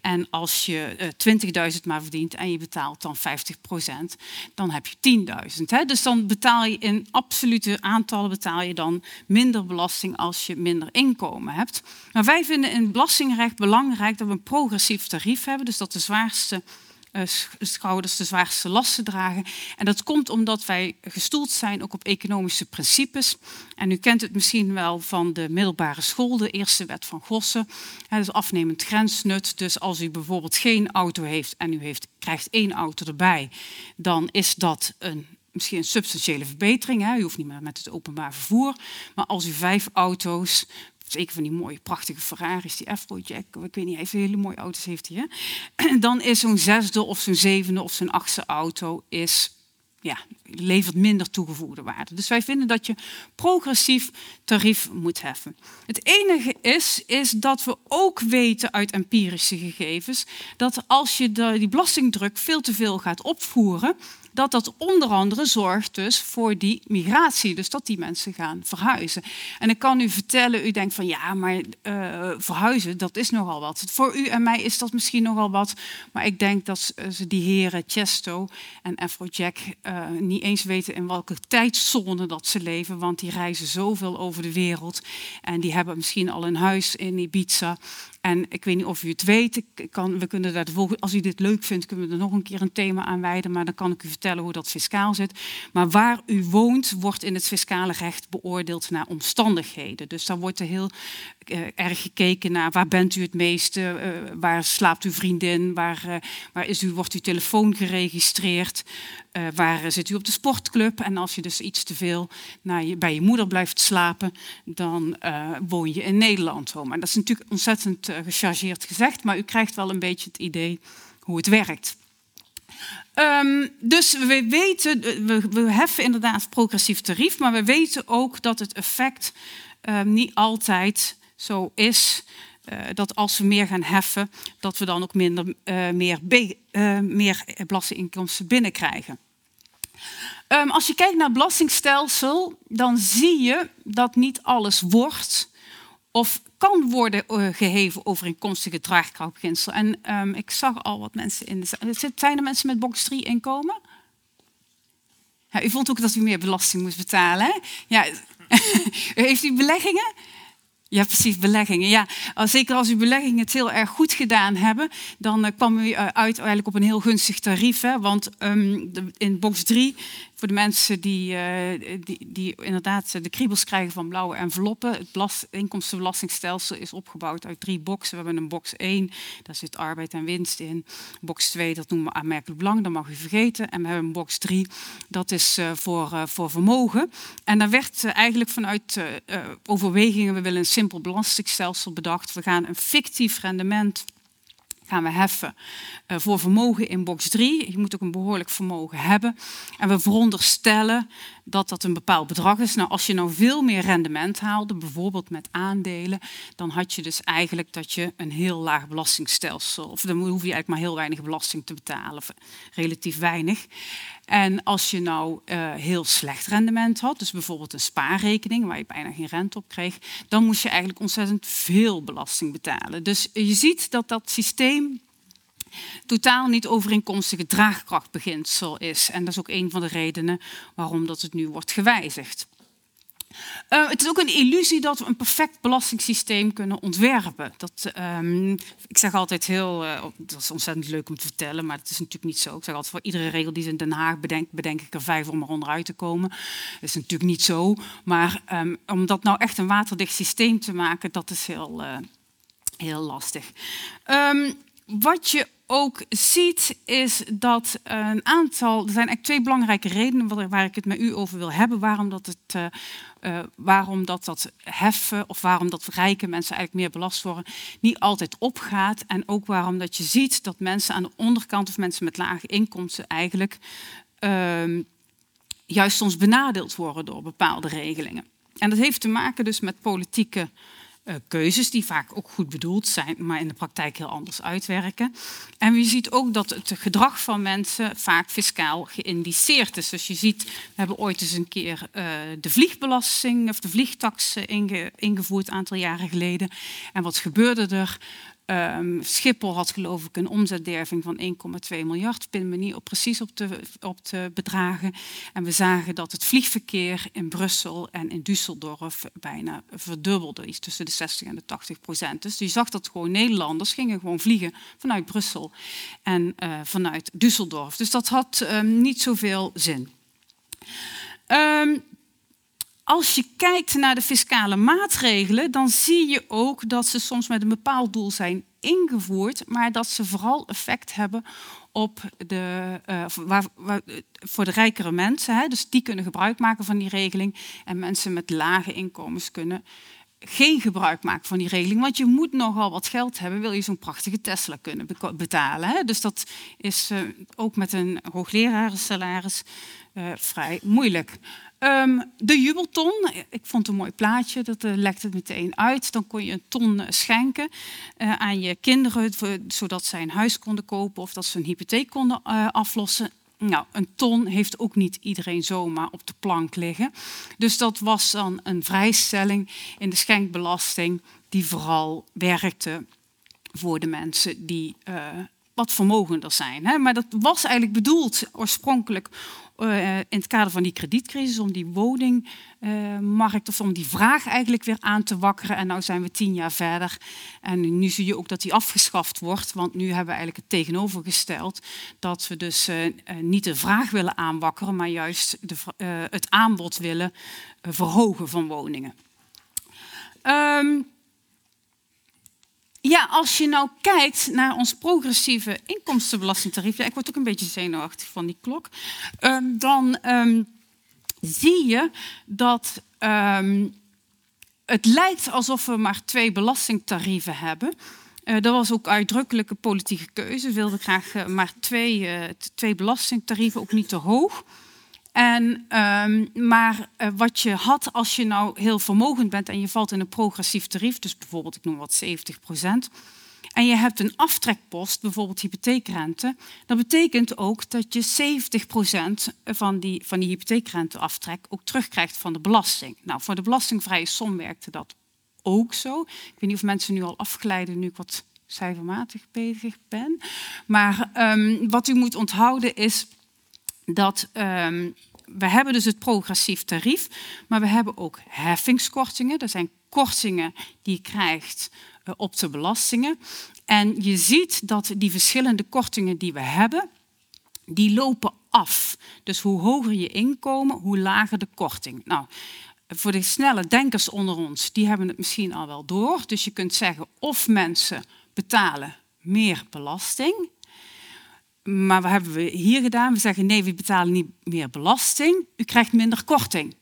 En als je uh, eh, 20.000 maar verdient en je betaalt dan 50 procent, dan heb je 10.000. Dus dan betaal je in absolute aantallen betaal je dan minder belasting als je minder inkomen hebt. Maar wij vinden in belastingrecht belangrijk dat we een progressief tarief hebben. Dus dat de zwaarste uh, schouders de zwaarste lasten dragen. En dat komt omdat wij gestoeld zijn ook op economische principes. En u kent het misschien wel van de middelbare school, de eerste wet van Gossen. Dat is afnemend grensnut. Dus als u bijvoorbeeld geen auto heeft en u heeft, krijgt één auto erbij, dan is dat een misschien een substantiële verbetering. Hè. U hoeft niet meer met het openbaar vervoer. Maar als u vijf auto's zeker van die mooie, prachtige Ferraris, die Afrojack, ik weet niet, heeft hele mooie auto's, heeft hij. Dan is zo'n zesde of zo'n zevende of zo'n achtste auto is, ja, levert minder toegevoegde waarde. Dus wij vinden dat je progressief tarief moet heffen. Het enige is, is dat we ook weten uit empirische gegevens dat als je die belastingdruk veel te veel gaat opvoeren, dat dat onder andere zorgt dus voor die migratie. Dus dat die mensen gaan verhuizen. En ik kan u vertellen, u denkt van ja, maar uh, verhuizen, dat is nogal wat. Voor u en mij is dat misschien nogal wat. Maar ik denk dat ze die heren Chesto en Afrojack uh, niet eens weten in welke tijdzone dat ze leven. Want die reizen zoveel over de wereld. En die hebben misschien al een huis in Ibiza. En ik weet niet of u het weet, kan, we kunnen daar als u dit leuk vindt, kunnen we er nog een keer een thema aan wijden, maar dan kan ik u vertellen hoe dat fiscaal zit. Maar waar u woont, wordt in het fiscale recht beoordeeld naar omstandigheden. Dus dan wordt er heel erg gekeken naar waar bent u het meeste, uh, waar slaapt uw vriendin, waar, waar is u, wordt uw telefoon geregistreerd, waar zit u op de sportclub. En als je dus iets te veel bij je moeder blijft slapen, dan woon je in Nederland. Dat is natuurlijk ontzettend gechargeerd gezegd, maar u krijgt wel een beetje het idee hoe het werkt. Um, dus we weten, we, heffen inderdaad progressief tarief, maar we weten ook dat het effect um, niet altijd zo is uh, dat als we meer gaan heffen, dat we dan ook minder, uh, meer, uh, meer belastinginkomsten binnenkrijgen. Um, als je kijkt naar het belastingstelsel, dan zie je dat niet alles wordt of kan worden geheven overeenkomstige draagkrachtbeginsel. En um, ik zag al wat mensen in de Zijn er mensen met box 3 inkomen? Ja, u vond ook dat u meer belasting moest betalen. Hè? Ja, heeft u beleggingen? Ja, precies, beleggingen. Ja, zeker als uw beleggingen het heel erg goed gedaan hebben, dan uh, kwam u uit eigenlijk op een heel gunstig tarief. Hè? Want de, in box 3 voor de mensen die, uh, die, die, inderdaad de kriebels krijgen van blauwe enveloppen. Het belast, inkomstenbelastingstelsel is opgebouwd uit drie boxen. We hebben een box 1, daar zit arbeid en winst in. Box 2, dat noemen we aanmerkelijk belang, dat mag u vergeten. En we hebben een box 3, dat is uh, voor, uh, voor vermogen. En daar werd eigenlijk vanuit overwegingen, we willen een simpel belastingstelsel bedacht. We gaan een fictief rendement gaan we heffen uh, voor vermogen in box 3. Je moet ook een behoorlijk vermogen hebben. En we veronderstellen dat dat een bepaald bedrag is. Nou, als je nou veel meer rendement haalde, bijvoorbeeld met aandelen, dan had je dus eigenlijk dat je een heel laag belastingstelsel, of dan hoef je eigenlijk maar heel weinig belasting te betalen, of relatief weinig. En als je nou uh, heel slecht rendement had, dus bijvoorbeeld een spaarrekening waar je bijna geen rente op kreeg, dan moest je eigenlijk ontzettend veel belasting betalen. Dus je ziet dat dat systeem totaal niet overeenkomstige draagkrachtbeginsel is. En dat is ook een van de redenen waarom dat het nu wordt gewijzigd. Uh, het is ook een illusie dat we een perfect belastingssysteem kunnen ontwerpen. Dat, um, ik zeg altijd heel, uh, dat is ontzettend leuk om te vertellen, maar het is natuurlijk niet zo. Ik zeg altijd voor iedere regel die ze in Den Haag bedenkt, bedenk ik er vijf om er onderuit te komen. Dat is natuurlijk niet zo. Maar um, om dat nou echt een waterdicht systeem te maken, dat is heel, uh, heel lastig. Um, wat je ook ziet, is dat een aantal. Er zijn eigenlijk twee belangrijke redenen waar ik het met u over wil hebben. Waarom dat, het, uh, uh, waarom dat, dat heffen of waarom dat rijke mensen eigenlijk meer belast worden, niet altijd opgaat. En ook waarom dat je ziet dat mensen aan de onderkant of mensen met lage inkomsten eigenlijk uh, juist soms benadeeld worden door bepaalde regelingen. En dat heeft te maken dus met politieke uh, keuzes die vaak ook goed bedoeld zijn, maar in de praktijk heel anders uitwerken. En je ziet ook dat het gedrag van mensen vaak fiscaal geïndiceerd is. Dus je ziet, we hebben ooit eens een keer uh, de vliegbelasting of de vliegtax inge, ingevoerd, een aantal jaren geleden. En wat gebeurde er? Um, Schiphol had geloof ik een omzetderving van 1,2 miljard. Pin me niet op, precies op de, op de bedragen. En we zagen dat het vliegverkeer in Brussel en in Düsseldorf bijna verdubbelde. Iets tussen de 60 en de 80 procent. Dus je zag dat gewoon Nederlanders gingen gewoon vliegen vanuit Brussel en uh, vanuit Düsseldorf. Dus dat had um, niet zoveel zin. Um, als je kijkt naar de fiscale maatregelen, dan zie je ook dat ze soms met een bepaald doel zijn ingevoerd, maar dat ze vooral effect hebben op de, uh, waar, voor de rijkere mensen. Hè, dus die kunnen gebruik maken van die regeling. En mensen met lage inkomens kunnen geen gebruik maken van die regeling. Want je moet nogal wat geld hebben, wil je zo'n prachtige Tesla kunnen betalen. Hè? Dus dat is uh, ook met een hooglerarensalaris uh, vrij moeilijk. Um, de jubelton, ik vond een mooi plaatje, dat uh, het meteen uit. Dan kon je een ton schenken uh, aan je kinderen, zodat zij een huis konden kopen of dat ze een hypotheek konden aflossen. Nou, een ton heeft ook niet iedereen zomaar op de plank liggen. Dus dat was dan een vrijstelling in de schenkbelasting die vooral werkte voor de mensen die wat vermogender zijn. Hè? Maar dat was eigenlijk bedoeld oorspronkelijk uh, in het kader van die kredietcrisis om die woningmarkt of om die vraag eigenlijk weer aan te wakkeren. En nu zijn we tien jaar verder en nu zie je ook dat die afgeschaft wordt, want nu hebben we eigenlijk het tegenovergesteld dat we dus uh, niet de vraag willen aanwakkeren, maar juist de, het aanbod willen verhogen van woningen. Um, ja, als je nou kijkt naar ons progressieve inkomstenbelastingtarief, ja, ik word ook een beetje zenuwachtig van die klok, um, dan um, zie je dat um, het lijkt alsof we maar twee belastingtarieven hebben. Uh, dat was ook uitdrukkelijke politieke keuze. We wilden graag uh, maar twee, uh, twee belastingtarieven, ook niet te hoog. En, um, maar uh, wat je had als je nou heel vermogend bent en je valt in een progressief tarief, dus bijvoorbeeld ik noem wat 70 procent, en je hebt een aftrekpost, bijvoorbeeld hypotheekrente, dat betekent ook dat je 70 procent van die, van die hypotheekrenteaftrek ook terugkrijgt van de belasting. Nou, voor de belastingvrije som werkte dat ook zo. Ik weet niet of mensen nu al afglijden nu ik wat cijfermatig bezig ben. Maar ehm, wat u moet onthouden is dat um, we hebben dus het progressief tarief, maar we hebben ook heffingskortingen. Dat zijn kortingen die je krijgt uh, op de belastingen. En je ziet dat die verschillende kortingen die we hebben, die lopen af. Dus hoe hoger je inkomen, hoe lager de korting. Nou, voor de snelle denkers onder ons, die hebben het misschien al wel door. Dus je kunt zeggen of mensen betalen meer belasting. Maar wat hebben we hier gedaan? We zeggen nee, we betalen niet meer belasting. U krijgt minder korting.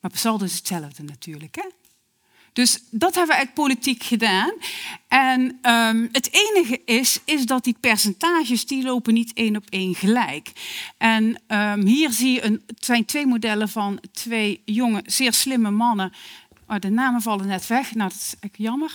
Maar per saldo is hetzelfde natuurlijk. Hè? Dus dat hebben we eigenlijk politiek gedaan. En um, het enige is, is dat die percentages die lopen niet één op één gelijk. En um, hier zie je, een, het zijn twee modellen van twee jonge, zeer slimme mannen. Oh, de namen vallen net weg, nou dat is echt jammer.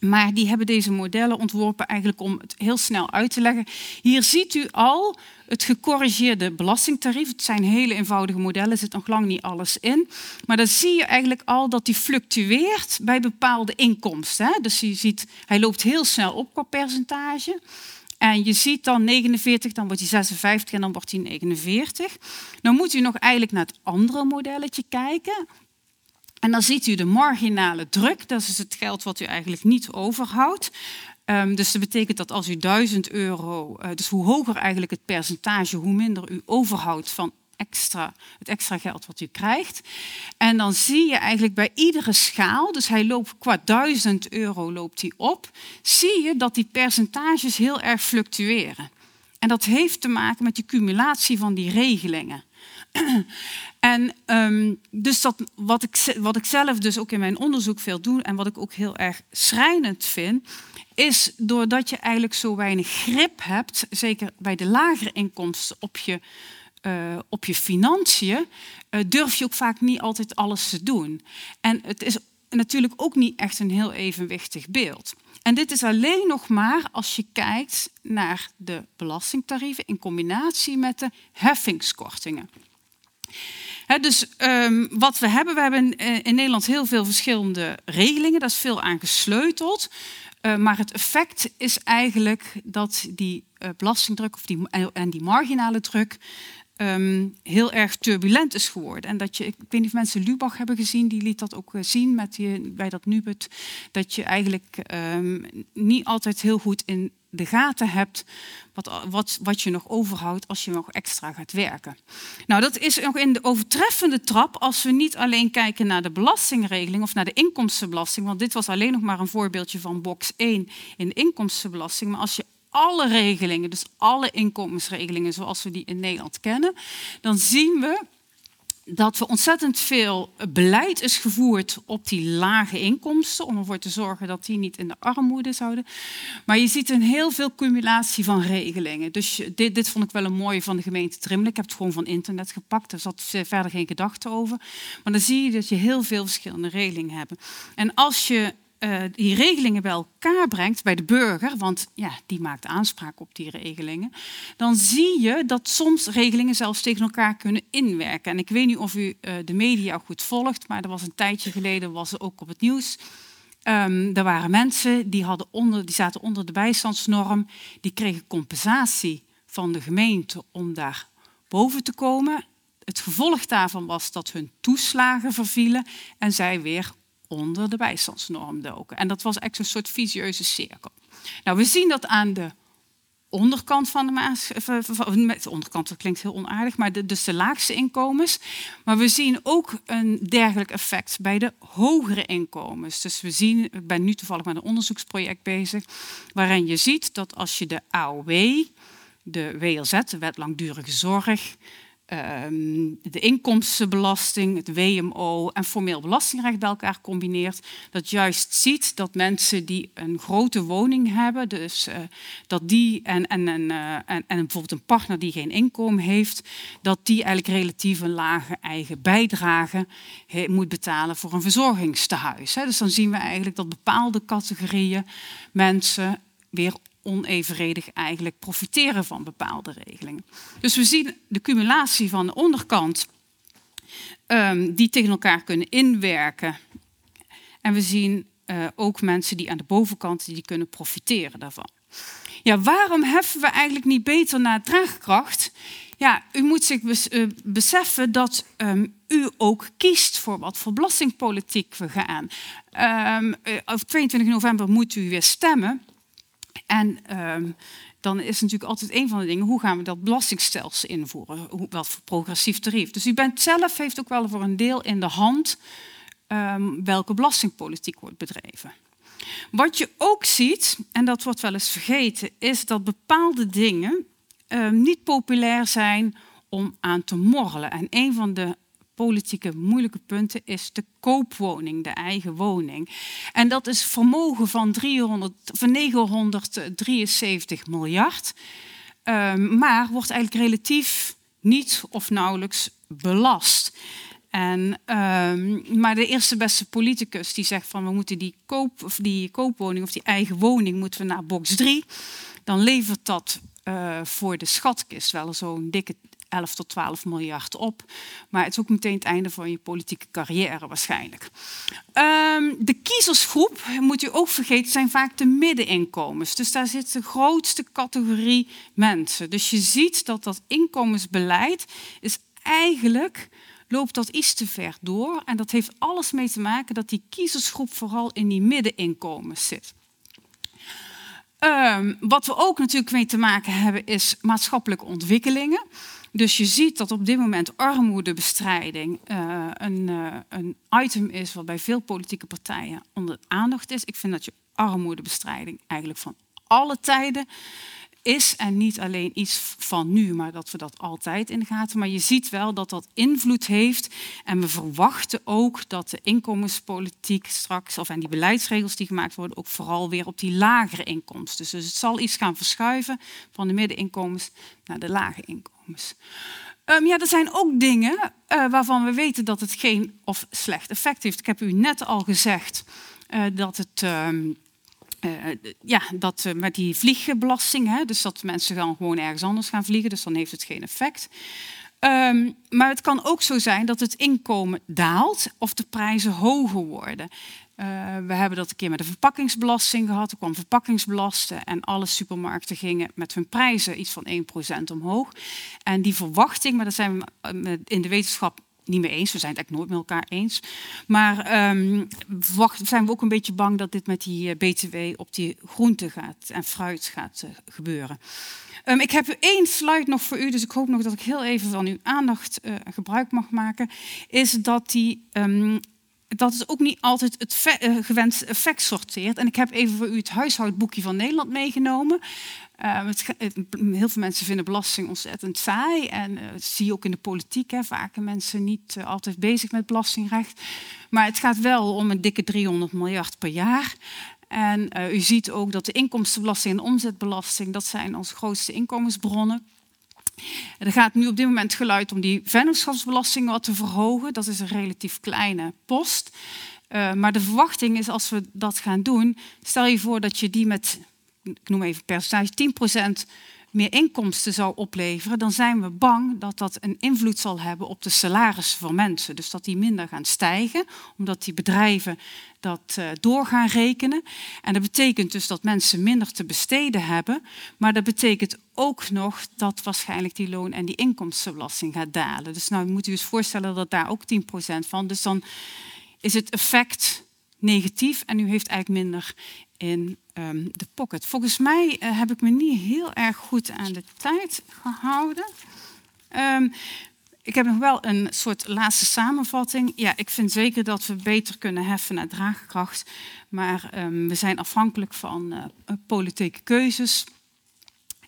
Maar die hebben deze modellen ontworpen eigenlijk om het heel snel uit te leggen. Hier ziet u al het gecorrigeerde belastingtarief. Het zijn hele eenvoudige modellen, er zit nog lang niet alles in. Maar dan zie je eigenlijk al dat die fluctueert bij bepaalde inkomsten. Dus je ziet, hij loopt heel snel op qua percentage. En je ziet dan 49, dan wordt hij 56 en dan wordt hij 49. Dan moet u nog eigenlijk naar het andere modelletje kijken. En dan ziet u de marginale druk, dat is het geld wat u eigenlijk niet overhoudt. Um, dus dat betekent dat als u 1000 euro, uh, dus hoe hoger eigenlijk het percentage, hoe minder u overhoudt van extra, het extra geld wat u krijgt. En dan zie je eigenlijk bij iedere schaal, dus hij loopt qua 1000 euro loopt hij op, zie je dat die percentages heel erg fluctueren. En dat heeft te maken met de cumulatie van die regelingen. En um, dus wat, ik, wat ik zelf dus ook in mijn onderzoek veel doe en wat ik ook heel erg schrijnend vind, is doordat je eigenlijk zo weinig grip hebt, zeker bij de lagere inkomsten op je, uh, op je financiën, uh, durf je ook vaak niet altijd alles te doen. En het is natuurlijk ook niet echt een heel evenwichtig beeld. En dit is alleen nog maar als je kijkt naar de belastingtarieven in combinatie met de heffingskortingen dus um, wat we hebben, we hebben eh, in Nederland heel veel verschillende regelingen. Daar is veel aan gesleuteld. Uh, maar het effect is eigenlijk dat die uh, belastingdruk of die, en die marginale druk um, heel erg turbulent is geworden. En dat je, ik weet niet of mensen Lubach hebben gezien, die liet dat ook zien met bij dat Nubut, dat je eigenlijk um, niet altijd heel goed in de gaten hebt wat, wat, wat je nog overhoudt als je nog extra gaat werken. Nou, dat is nog in de overtreffende trap als we niet alleen kijken naar de belastingregeling of naar de inkomstenbelasting, want dit was alleen nog maar een voorbeeldje van box 1 in de inkomstenbelasting, maar als je alle regelingen, dus alle inkomensregelingen zoals we die in Nederland kennen, dan zien we dat er ontzettend veel beleid is gevoerd op die lage inkomsten, om ervoor te zorgen dat die niet in de armoede zouden. Maar je ziet een heel veel cumulatie van regelingen. Dus dit, dit vond ik wel een mooie van de gemeente Trimmelen. Ik heb het gewoon van internet gepakt, er zat verder geen gedachte over. Maar dan zie je dat je heel veel verschillende regelingen hebt. En als je uh, die regelingen bij elkaar brengt bij de burger, want ja, die maakt aanspraak op die regelingen, dan zie je dat soms regelingen zelfs tegen elkaar kunnen inwerken. En ik weet niet of u uh, de media goed volgt, maar er was een tijdje geleden, was er ook op het nieuws, um, er waren mensen die, hadden onder, die zaten onder de bijstandsnorm, die kregen compensatie van de gemeente om daar boven te komen. Het gevolg daarvan was dat hun toeslagen vervielen en zij weer onder de bijstandsnorm doken. En dat was echt een soort visieuze cirkel. Nou, we zien dat aan de onderkant van de maas. De onderkant, dat klinkt heel onaardig, maar de, dus de laagste inkomens. Maar we zien ook een dergelijk effect bij de hogere inkomens. Dus we zien, ik ben nu toevallig met een onderzoeksproject bezig, waarin je ziet dat als je de AOW, de WLZ, de Wet Langdurige Zorg, Ehm, de inkomstenbelasting, het WMO en formeel belastingrecht bij elkaar combineert, dat juist ziet dat mensen die een grote woning hebben, dus uh, dat die en, en, en, uh, en, en, bijvoorbeeld een partner die geen inkomen heeft, dat die eigenlijk relatief een lage eigen bijdrage moet betalen voor een verzorgingstehuis. Hè. Dus dan zien we eigenlijk dat bepaalde categorieën mensen weer onevenredig eigenlijk profiteren van bepaalde regelingen. Dus we zien de cumulatie van de onderkant um, die tegen elkaar kunnen inwerken. En we zien uh, ook mensen die aan de bovenkant die kunnen profiteren daarvan. Ja, waarom heffen we eigenlijk niet beter naar draagkracht? Ja, u moet zich uh, beseffen dat um, u ook kiest voor wat voor belastingpolitiek we gaan. Um, op 22 november moet u weer stemmen. En um, dan is natuurlijk altijd een van de dingen, hoe gaan we dat belastingstelsel invoeren? Wat voor progressief tarief? Dus u bent zelf, heeft ook wel voor een deel in de hand um, welke belastingpolitiek wordt bedreven. Wat je ook ziet, en dat wordt wel eens vergeten, is dat bepaalde dingen um, niet populair zijn om aan te morrelen. En een van de politieke moeilijke punten is de koopwoning, de eigen woning. En dat is vermogen van, 300, van 973 miljard, um, maar wordt eigenlijk relatief niet of nauwelijks belast. En, um, maar de eerste beste politicus die zegt van we moeten die, koop, of die koopwoning of die eigen woning moeten we naar box 3, dan levert dat uh, voor de schatkist wel zo'n dikke 11 tot 12 miljard op. Maar het is ook meteen het einde van je politieke carrière waarschijnlijk. Um, de kiezersgroep, moet u ook vergeten, zijn vaak de middeninkomens. Dus daar zit de grootste categorie mensen. Dus je ziet dat dat inkomensbeleid is eigenlijk loopt dat iets te ver door. En dat heeft alles mee te maken dat die kiezersgroep vooral in die middeninkomens zit. Um, wat we ook natuurlijk mee te maken hebben is maatschappelijke ontwikkelingen. Dus je ziet dat op dit moment armoedebestrijding uh, een, uh, een, item is wat bij veel politieke partijen onder aandacht is. Ik vind dat je armoedebestrijding eigenlijk van alle tijden is en niet alleen iets van nu, maar dat we dat altijd in de gaten. Maar je ziet wel dat dat invloed heeft en we verwachten ook dat de inkomenspolitiek straks, of en die beleidsregels die gemaakt worden, ook vooral weer op die lagere inkomsten. Dus het zal iets gaan verschuiven van de middeninkomens naar de lage inkomens. Um, ja, er zijn ook dingen uh, waarvan we weten dat het geen of slecht effect heeft. Ik heb u net al gezegd uh, dat het. Um, uh, ja, dat met die vliegbelasting, hè, dus dat mensen dan gewoon ergens anders gaan vliegen, dus dan heeft het geen effect. Um, maar het kan ook zo zijn dat het inkomen daalt of de prijzen hoger worden. Uh, we hebben dat een keer met de verpakkingsbelasting gehad. Er kwam verpakkingsbelasten en alle supermarkten gingen met hun prijzen iets van 1% omhoog. En die verwachting, maar daar zijn we in de wetenschap niet mee eens. We zijn het eigenlijk nooit met elkaar eens. Maar wacht, zijn we ook een beetje bang dat dit met die uh, BTW op die groenten gaat en fruit gaat gebeuren. Um, ik heb één slide nog voor u, dus ik hoop nog dat ik heel even van uw aandacht gebruik mag maken. Is dat die um, dat is ook niet altijd het gewenste effect sorteert. En ik heb even voor u het huishoudboekje van Nederland meegenomen. Het, heel veel mensen vinden belasting ontzettend saai. En uh, dat zie je ook in de politiek. Hè. Vaak mensen niet altijd bezig met belastingrecht. Maar het gaat wel om een dikke 300 miljard per jaar. En u ziet ook dat de inkomstenbelasting en omzetbelasting... dat zijn onze grootste inkomensbronnen. Er gaat nu op dit moment geluid om die vennootschapsbelasting wat te verhogen. Dat is een relatief kleine post. maar de verwachting is als we dat gaan doen... stel je voor dat je die met ik noem even percentage, 10% meer inkomsten zou opleveren, dan zijn we bang dat dat een invloed zal hebben op de salarissen van mensen. Dus dat die minder gaan stijgen, omdat die bedrijven dat uh, door gaan rekenen. En dat betekent dus dat mensen minder te besteden hebben. Maar dat betekent ook nog dat waarschijnlijk die loon- en die inkomstenbelasting gaat dalen. Dus nou moet u eens voorstellen dat daar ook 10% van. Dus dan is het effect negatief en u heeft eigenlijk minder in um, de pocket. Volgens mij uh, heb ik me niet heel erg goed aan de tijd gehouden. Um, ik heb nog wel een soort laatste samenvatting. Ja, ik vind zeker dat we beter kunnen heffen naar draagkracht. Maar um, we zijn afhankelijk van uh, politieke keuzes.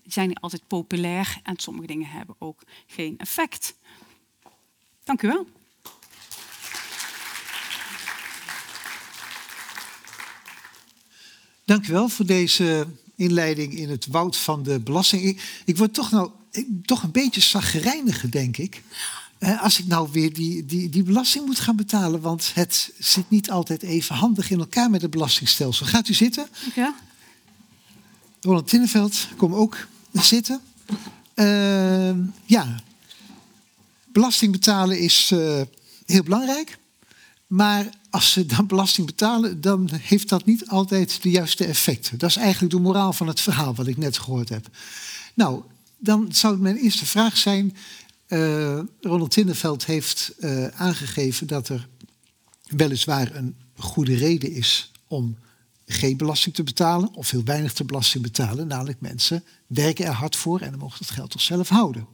Die zijn niet altijd populair en sommige dingen hebben ook geen effect. Dank u wel. Dank u wel voor deze inleiding in het woud van de belasting. Ik, ik word toch, nou, ik, toch een beetje zagrijnig, denk ik. Eh, als ik nou weer die, die, die belasting moet gaan betalen. Want het zit niet altijd even handig in elkaar met het belastingstelsel. Gaat u zitten? Ja. Roland Tinneveld, kom ook zitten. Uh, ja, belasting betalen is uh, heel belangrijk. Maar als ze dan belasting betalen, dan heeft dat niet altijd de juiste effecten. Dat is eigenlijk de moraal van het verhaal wat ik net gehoord heb. Nou, dan zou mijn eerste vraag zijn. Uh, Ronald Tinneveld heeft uh, aangegeven dat er weliswaar een goede reden is om geen belasting te betalen of heel weinig te belasting betalen. Namelijk mensen werken er hard voor en dan mogen het geld toch zelf houden.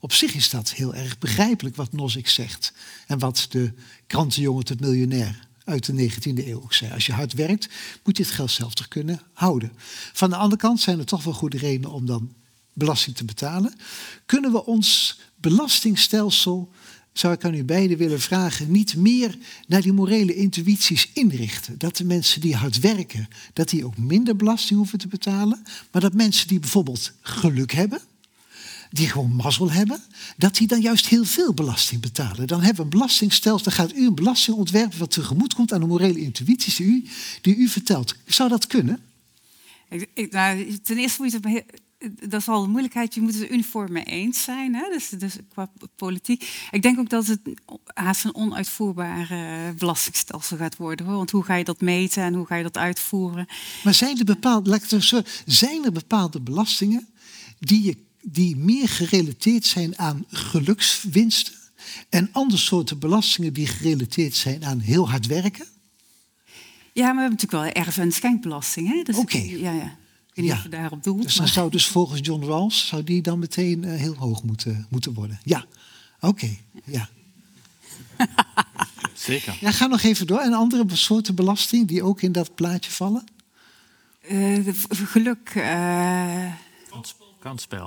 Op zich is dat heel erg begrijpelijk wat Nozick zegt. En wat de krantenjongen tot miljonair uit de 19e eeuw ook zei. Als je hard werkt, moet je het geld zelf toch kunnen houden. Van de andere kant zijn er toch wel goede redenen om dan belasting te betalen. Kunnen we ons belastingstelsel, zou ik aan u beiden willen vragen, niet meer naar die morele intuïties inrichten? Dat de mensen die hard werken, dat die ook minder belasting hoeven te betalen. Maar dat mensen die bijvoorbeeld geluk hebben, die gewoon mazzel hebben, dat die dan juist heel veel belasting betalen. Dan hebben we een belastingstelsel, dan gaat u een belasting ontwerpen wat tegemoet komt aan de morele intuïties die u, die u vertelt. Zou dat kunnen? Ik, ik, nou, ten eerste moet je dat is al een moeilijkheid. Je moet het uniform mee eens zijn. Hè? Dus, dus qua politiek. Ik denk ook dat het haast een onuitvoerbare belastingstelsel gaat worden. Hoor. Want hoe ga je dat meten en hoe ga je dat uitvoeren? Maar zijn er bepaalde, zijn er bepaalde belastingen die je die meer gerelateerd zijn aan gelukswinsten en andere soorten belastingen die gerelateerd zijn aan heel hard werken? Ja, maar we hebben natuurlijk wel erf- en schenkbelasting. Dus Oké. Ja, ja. Ik weet niet of je daarop doelt. Dus dan zou dus volgens John Rawls zou die dan meteen uh, heel hoog moeten, moeten worden. Ja, oké. Ja. Zeker. Ja, ga nog even door. En andere soorten belasting die ook in dat plaatje vallen? Uh, geluk. Uh... Kansspel.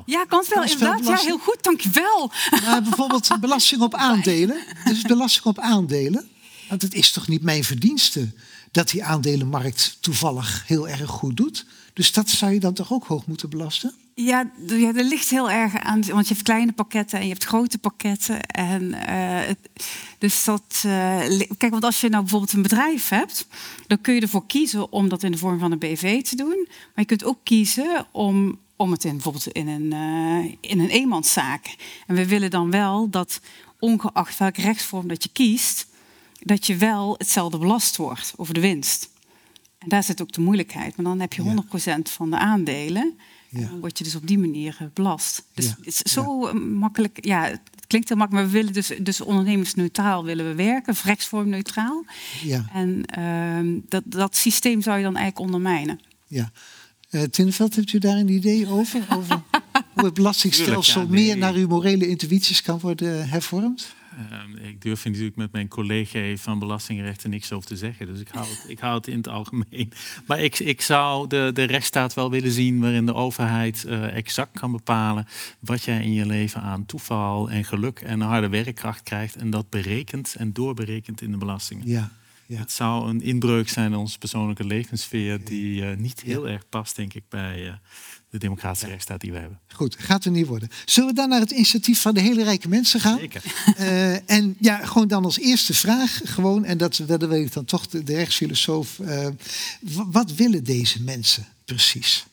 Ja, kansspel, inderdaad. Ja, heel goed, dankjewel. Maar bijvoorbeeld belasting op aandelen. Dus belasting op aandelen. Want het is toch niet mijn verdienste dat die aandelenmarkt toevallig heel erg goed doet. Dus dat zou je dan toch ook hoog moeten belasten? Ja, ja dat ligt heel erg aan, want je hebt kleine pakketten en je hebt grote pakketten. En, uh, dus dat, uh, kijk, want als je nou bijvoorbeeld een bedrijf hebt, dan kun je ervoor kiezen om dat in de vorm van een BV te doen. Maar je kunt ook kiezen om om het in, bijvoorbeeld in een, uh, in een eenmanszaak. En we willen dan wel dat, ongeacht welke rechtsvorm dat je kiest, dat je wel hetzelfde belast wordt over de winst. En daar zit ook de moeilijkheid. Maar dan heb je 100% van de aandelen. Ja. dan word je dus op die manier eh, belast. Dus het is zo eh, makkelijk. Ja, het klinkt heel makkelijk, maar we willen dus, dus ondernemersneutraal willen we werken, rechtsvormneutraal. Ja. En uh, dat, dat systeem zou je dan eigenlijk ondermijnen. Ja. Uh, Tinneveld, hebt u daar een idee over? over hoe het belastingstelsel meer naar uw morele intuïties kan worden hervormd? Uh, ik durf natuurlijk met mijn collega van belastingrechten niks over te zeggen. Dus ik hou het, ik hou het in het algemeen. Maar ik, ik zou de, de rechtsstaat wel willen zien waarin de overheid uh, exact kan bepalen wat jij in je leven aan toeval en geluk en harde werkkracht krijgt. En dat berekent en doorberekent in de belastingen. Ja. Ja. Het zou een inbreuk zijn in onze persoonlijke levenssfeer die uh, niet heel erg past, denk ik, bij uh, de democratische ja. rechtsstaat die we hebben. Goed, gaat er niet worden. Zullen we dan naar het initiatief van de hele rijke mensen gaan? Zeker. Uh, en ja, gewoon dan als eerste vraag, gewoon, en dat, dat weet ik dan toch de, de rechtsfilosoof. wat willen deze mensen precies?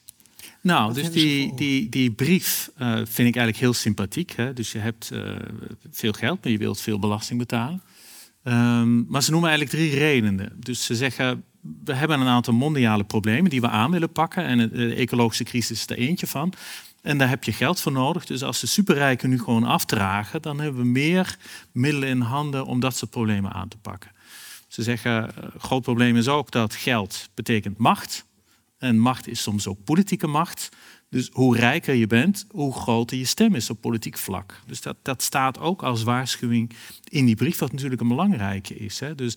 Nou, dus die, die, die brief uh, vind ik eigenlijk heel sympathiek. Hè? Dus je hebt uh, veel geld, maar je wilt veel belasting betalen. Um, maar ze noemen eigenlijk drie redenen. Dus ze zeggen, we hebben een aantal mondiale problemen die we aan willen pakken. En de ecologische crisis is er eentje van. En daar heb je geld voor nodig. Dus als de superrijken nu gewoon afdragen, dan hebben we meer middelen in handen om dat soort problemen aan te pakken. Ze zeggen, een groot probleem is ook dat geld betekent macht. En macht is soms ook politieke macht. Dus hoe rijker je bent, hoe groter je stem is op politiek vlak. Dus dat, dat staat ook als waarschuwing in die brief, wat natuurlijk een belangrijke is. Hè. Dus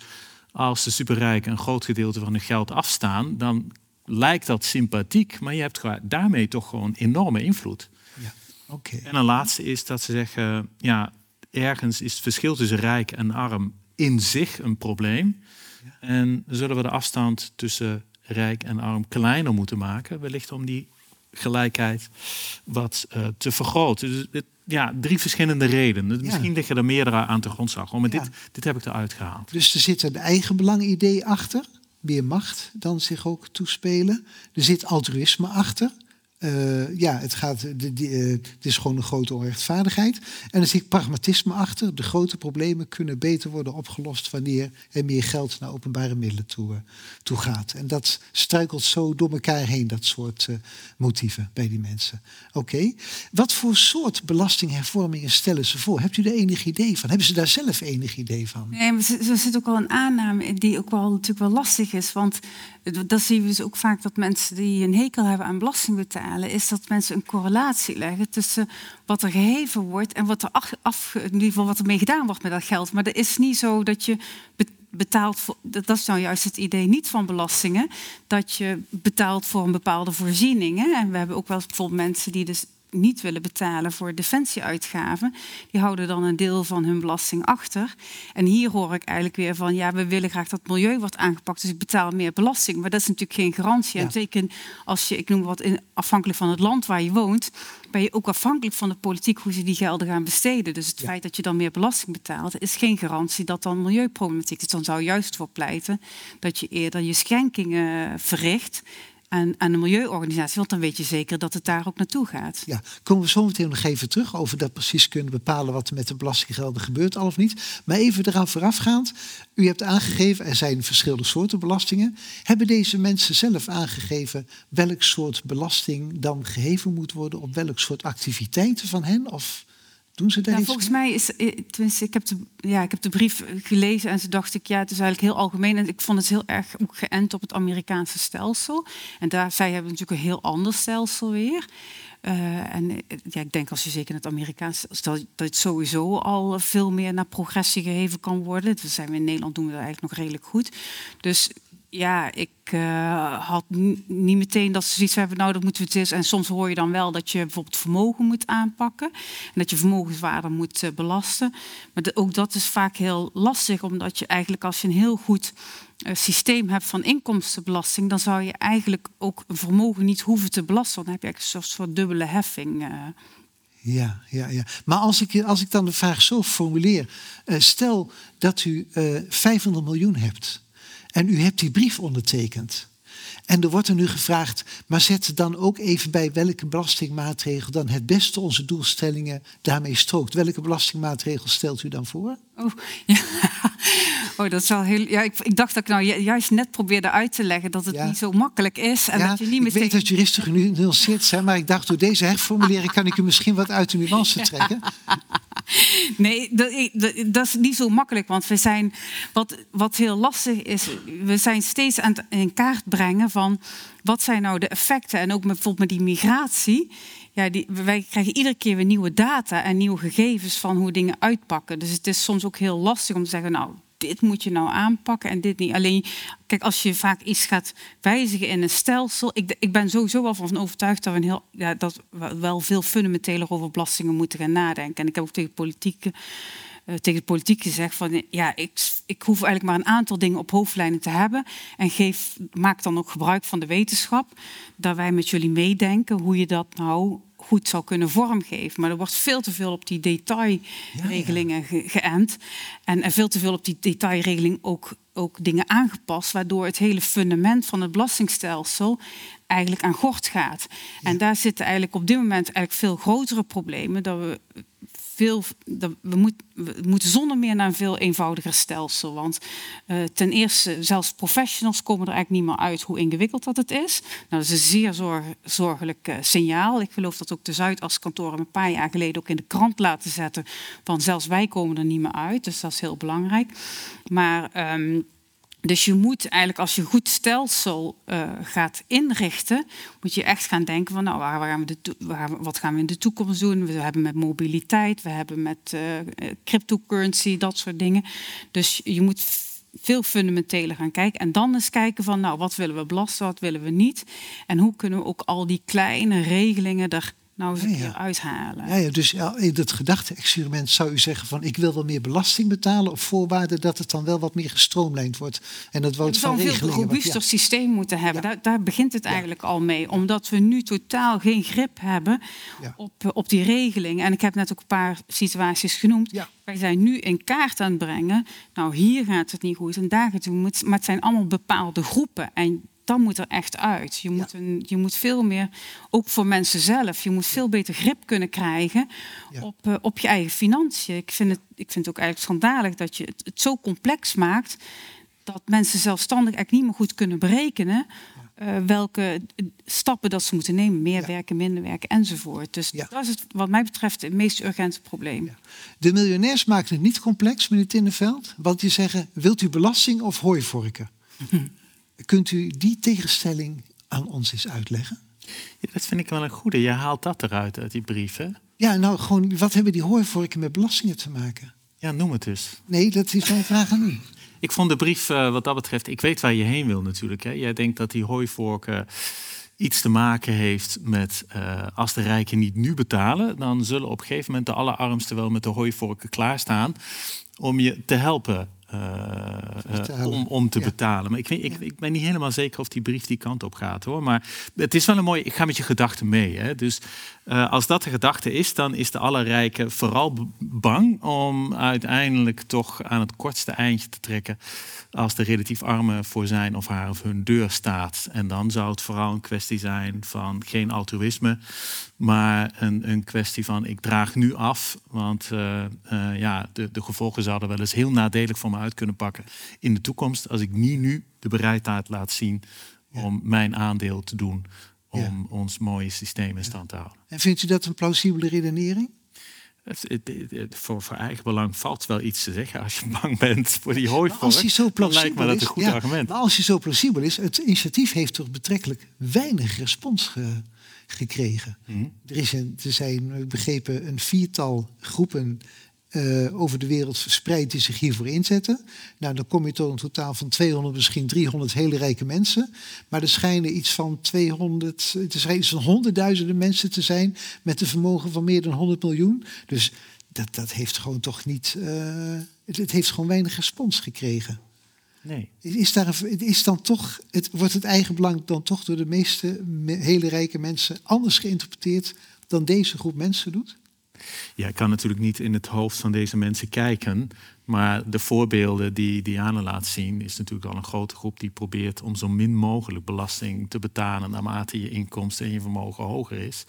als de superrijken een groot gedeelte van hun geld afstaan, dan lijkt dat sympathiek, maar je hebt daarmee toch gewoon enorme invloed. Ja, okay. En een laatste is dat ze zeggen, ja, ergens is het verschil tussen rijk en arm in zich een probleem. Ja. En zullen we de afstand tussen rijk en arm kleiner moeten maken, wellicht om die gelijkheid wat uh, te vergroten. Dus dit, ja, drie verschillende redenen. Ja. Misschien liggen er meerdere aan de grondslag. Maar ja. dit, dit heb ik eruit gehaald. Dus er zit een eigen belangidee achter. Meer macht dan zich ook toespelen. Er zit altruïsme achter. Eh, ja, het, gaat, de, eh, het is gewoon een grote onrechtvaardigheid. En zie ik pragmatisme achter. De grote problemen kunnen beter worden opgelost wanneer er meer geld naar openbare middelen toe, eh, toe gaat. En dat struikelt zo door elkaar heen, dat soort motieven bij die mensen. Oké, wat voor soort belastinghervormingen stellen ze voor? Hebt u er enig idee van? Hebben ze daar zelf enig idee van? Nee, maar er zit ook wel een aanname die ook wel natuurlijk wel lastig is. Want dat zien we dus ook vaak dat mensen die een hekel hebben aan belasting betalen, is dat mensen een correlatie leggen tussen wat er geheven wordt en wat er af, in ieder geval wat ermee gedaan wordt met dat geld. Maar het is niet zo dat je betaalt voor, dat is nou juist het idee niet van belastingen, dat je betaalt voor een bepaalde voorzieningen. En we hebben ook wel bijvoorbeeld mensen die dus niet willen betalen voor defensieuitgaven, die houden dan een deel van hun belasting achter. En hier hoor ik eigenlijk weer van, ja, we willen graag dat het milieu wordt aangepakt, dus ik betaal meer belasting. Maar dat is natuurlijk geen garantie. En zeker als je, ik noem wat, in, afhankelijk van het land waar je woont, ben je ook afhankelijk van de politiek hoe ze die gelden gaan besteden. Dus het feit dat je dan meer belasting betaalt, is geen garantie dat dan milieuproblematiek is. Dan zou juist voor pleiten dat je eerder je schenkingen verricht aan, aan de milieuorganisatie. Want dan weet je zeker dat het daar ook naartoe gaat. Ja, komen we zo meteen nog even terug over dat precies kunnen bepalen wat er met de belastinggelden gebeurt al of niet. Maar even eraan voorafgaand. U hebt aangegeven, er zijn verschillende soorten belastingen. Hebben deze mensen zelf aangegeven welk soort belasting dan geheven moet worden op welk soort activiteiten van hen? Of doen ze daar nou, Volgens mij is, eh, tenminste, ik heb, de, ja, ik heb de brief gelezen en ze dacht ik, ja, het is eigenlijk heel algemeen. En ik vond het heel erg geënt op het Amerikaanse stelsel. En daar, zij hebben natuurlijk een heel ander stelsel weer. Uh, en eh, ja, ik denk als je zeker in het Amerikaanse dat, dat het sowieso al veel meer naar progressie geheven kan worden. Dat zijn we in Nederland doen we dat eigenlijk nog redelijk goed. Dus ja, ik uh, had niet meteen dat ze zoiets hebben, nou moeten we het eens. En soms hoor je dan wel dat je bijvoorbeeld vermogen moet aanpakken. En dat je vermogenswaarde moet uh, belasten. Maar ook dat is vaak heel lastig, omdat je eigenlijk als je een heel goed uh, systeem hebt van inkomstenbelasting, dan zou je eigenlijk ook een vermogen niet hoeven te belasten. Dan heb je eigenlijk een soort, soort dubbele heffing. Ja, ja, ja. Maar als ik, als ik dan de vraag zo formuleer, stel dat u 500 miljoen hebt. En u hebt die brief ondertekend. En er wordt er nu gevraagd, maar zet dan ook even bij welke belastingmaatregel dan het beste onze doelstellingen daarmee strookt. Welke belastingmaatregel stelt u dan voor? Oh, ja. oh dat is wel heel. Ja, ik, ik, dacht dat ik nou juist net probeerde uit te leggen dat het niet zo makkelijk is. En ja, dat je niet ik weet dat juristen genuanceerd zijn, maar ik dacht door deze herformulering kan ik u misschien wat uit de nuance trekken. Nee, dat, dat, is niet zo makkelijk, want we zijn, wat, wat heel lastig is, we zijn steeds aan het in kaart brengen van wat zijn nou de effecten en ook met, bijvoorbeeld met die migratie. Ja, die, wij krijgen iedere keer weer nieuwe data en nieuwe gegevens van hoe dingen uitpakken. Dus het is soms ook heel lastig om te zeggen, nou, dit moet je nou aanpakken en dit niet. Alleen, kijk, als je vaak iets gaat wijzigen in een stelsel. Ik, ik ben sowieso wel van overtuigd dat we, een heel, ja, dat we wel veel fundamenteler over belastingen moeten gaan nadenken. En ik heb ook tegen politiek, uh, tegen de politiek gezegd van ja, ik, ik hoef eigenlijk maar een aantal dingen op hoofdlijnen te hebben. En geef, maak dan ook gebruik van de wetenschap. Dat wij met jullie meedenken hoe je dat nou goed zou kunnen vormgeven. Maar er wordt veel te veel op die detailregelingen ja, geënt. En, en veel te veel op die detailregeling ook, ook dingen aangepast, waardoor het hele fundament van het belastingstelsel eigenlijk aan gort gaat. En daar zitten eigenlijk op dit moment eigenlijk veel grotere problemen. Dat we veel, we, we, moeten zonder meer naar een veel eenvoudiger stelsel. Want uh, ten eerste, zelfs professionals komen er eigenlijk niet meer uit hoe ingewikkeld dat het is. Nou, dat is een zeer zorg, zorgelijk uh, signaal. Ik geloof dat ook de Zuidaskantoren een paar jaar geleden ook in de krant laten zetten. Van zelfs wij komen er niet meer uit. Dus dat is heel belangrijk. Maar um, dus je moet eigenlijk, als je goed stelsel uh, gaat inrichten, moet je echt gaan denken van, nou, waar, gaan we de wat gaan we in de toekomst doen? We hebben met mobiliteit, we hebben met uh, cryptocurrency, dat soort dingen. Dus je moet veel fundamenteler gaan kijken. En dan eens kijken van, nou, wat willen we belasten, wat willen we niet? En hoe kunnen we ook al die kleine regelingen er nou eens een keer uithalen. Ja, ja, dus in dat gedachte-experiment zou u zeggen van ik wil wel meer belasting betalen op voorwaarde dat het dan wel wat meer gestroomlijnd wordt. En dat wordt van regelingen. een veel robuuster systeem moeten hebben. Daar, daar, begint het eigenlijk al mee. Omdat we nu totaal geen grip hebben op, eh, op die regeling. En ik heb net ook een paar situaties genoemd. Wij zijn nu in kaart aan het brengen. Nou, hier gaat het niet goed en daar gaat het niet Maar het zijn allemaal bepaalde groepen. En dat moet er echt uit. Je moet, een, je moet veel meer, ook voor mensen zelf, je moet veel beter grip kunnen krijgen Ja. op, eh, op je eigen financiën. Ik vind, het, ik vind het ook eigenlijk schandalig dat je het, het zo complex maakt dat mensen zelfstandig eigenlijk niet meer goed kunnen berekenen eh, welke stappen dat ze moeten nemen. Meer Ja. werken, minder werken enzovoort. Dus Ja. dat is het, wat mij betreft het meest urgente probleem. Ja. De miljonairs maken het niet complex, meneer Tinneveld. Want die zeggen, wilt u belasting of hooivorken? Kunt u die tegenstelling aan ons eens uitleggen? Ja, dat vind ik wel een goede. Je haalt dat eruit uit die brief, hè? Ja, nou gewoon, wat hebben die hooivorken met belastingen te maken? Ja, noem het dus. Nee, dat is mijn vraag aan u. Ik vond de brief eh, wat dat betreft, ik weet waar je heen wil natuurlijk. Hè. Jij denkt dat die hooivorken iets te maken heeft met eh, als de rijken niet nu betalen, dan zullen op een gegeven moment de allerarmsten wel met de hooivorken klaarstaan om je te helpen. Eh, om, om te Ja. betalen. Maar ik, weet, ik, ik ben niet helemaal zeker of die brief die kant op gaat hoor. Maar het is wel een mooie. Ik ga met je gedachten mee. Hè. Dus eh, als dat de gedachte is, dan is de allerrijke vooral bang om uiteindelijk toch aan het kortste eindje te trekken als de relatief arme voor zijn of haar of hun deur staat. En dan zou het vooral een kwestie zijn van geen altruïsme, maar een, een kwestie van ik draag nu af, want eh, ja, de, de gevolgen zouden wel eens heel nadelig voor me uit kunnen pakken in de toekomst als ik niet nu de bereidheid laat zien om mijn aandeel te doen om ons mooie systeem in stand te houden. En vindt u dat een plausibele redenering? Het, het- het- het- voor, voor eigen belang valt wel iets te zeggen als je bang bent voor die hooivork. als hij zo plausibel is, een goed ja, argument. Maar als hij zo plausibel is, het initiatief heeft toch betrekkelijk weinig respons ge- gekregen. Mhm. Er, is een, er zijn, begrepen, een viertal groepen eh, over de wereld verspreid die zich hiervoor inzetten. Nou, dan kom je tot een totaal van 200, misschien 300 hele rijke mensen. Maar er schijnen iets van 200, er schijnen iets van honderdduizenden mensen te zijn met een vermogen van meer dan 100 miljoen. Dus dat, dat heeft gewoon toch niet, eh, het, het heeft gewoon weinig respons gekregen. Nee. Is, daar een, is dan toch, het, wordt het eigen belang dan toch door de meeste me- hele rijke mensen anders geïnterpreteerd dan deze groep mensen doet? Ja, ik kan natuurlijk niet in het hoofd van deze mensen kijken. Maar de voorbeelden die Diana laat zien, is natuurlijk al een grote groep die probeert om zo min mogelijk belasting te betalen naarmate je inkomsten en je vermogen hoger is.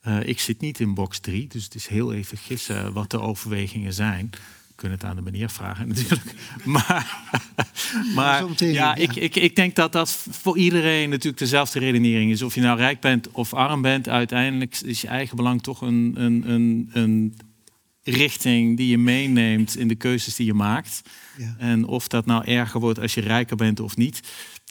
Eh, ik zit niet in box 3, dus het is heel even gissen wat de overwegingen zijn. Kunnen het aan de meneer vragen natuurlijk. Maar, maar ja. Ik, ik, ik denk dat dat voor iedereen natuurlijk dezelfde redenering is. Of je nou rijk bent of arm bent, uiteindelijk is je eigen belang toch een, een, een, een richting die je meeneemt in de keuzes die je maakt. Ja. En of dat nou erger wordt als je rijker bent of niet,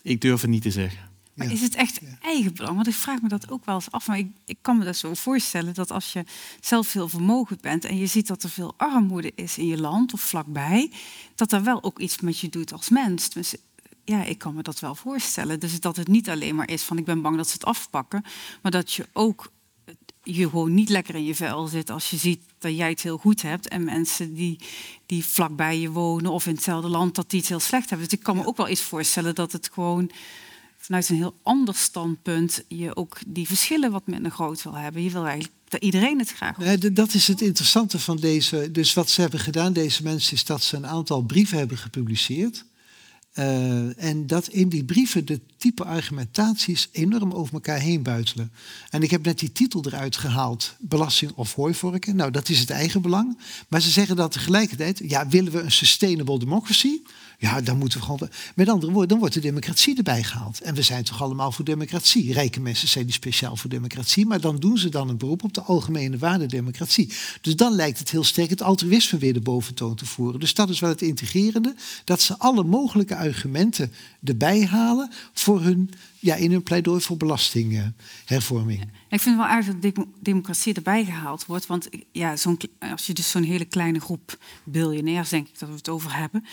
ik durf het niet te zeggen. Maar Ja. is het echt eigenbelang? Want ik vraag me dat ook wel eens af. Maar ik, ik kan me dat zo voorstellen dat als je zelf veel vermogen bent en je ziet dat er veel armoede is in je land of vlakbij, dat dat wel ook iets met je doet als mens. Dus ja, ik kan me dat wel voorstellen. Dus dat het niet alleen maar is van ik ben bang dat ze het afpakken, maar dat je ook je gewoon niet lekker in je vel zit als je ziet dat jij het heel goed hebt en mensen die, die vlakbij je wonen of in hetzelfde land dat die het heel slecht hebben. Dus ik kan me ook wel eens voorstellen dat het gewoon vanuit een heel ander standpunt je ook die verschillen wat minder groot wil hebben. Je wil dat iedereen het graag Nee, d- dat is het interessante van deze. Dus wat ze hebben gedaan, deze mensen, is dat ze een aantal brieven hebben gepubliceerd. Eh, en dat in die brieven de type argumentaties enorm over elkaar heen buitelen. En ik heb net die titel eruit gehaald: Belasting of hooivorken. Nou, dat is het eigen belang. Maar ze zeggen dat tegelijkertijd: ja, willen we een sustainable democracy? Ja, dan moeten we gewoon. Met andere woorden, dan wordt de democratie erbij gehaald. En we zijn toch allemaal voor democratie. Rijke mensen zijn niet speciaal voor democratie, maar dan doen ze dan een beroep op de algemene waarde democratie. Dus dan lijkt het heel sterk het altruïsme weer de boventoon te voeren. Dus dat is wel het integrerende, dat ze alle mogelijke argumenten erbij halen voor hun, ja, in hun pleidooi voor belastinghervorming. Ik vind wel aardig dat demo- democratie erbij gehaald wordt. Want ja, als je dus zo'n hele kleine groep biljonairs, denk ik dat we het over hebben,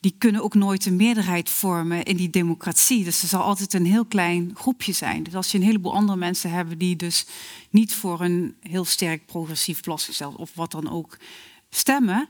die kunnen ook nooit een meerderheid vormen in die democratie. Dus er zal altijd een heel klein groepje zijn. Dus als je een heleboel andere mensen hebben die dus niet voor een heel sterk progressief belastingstelsel of wat dan ook stemmen.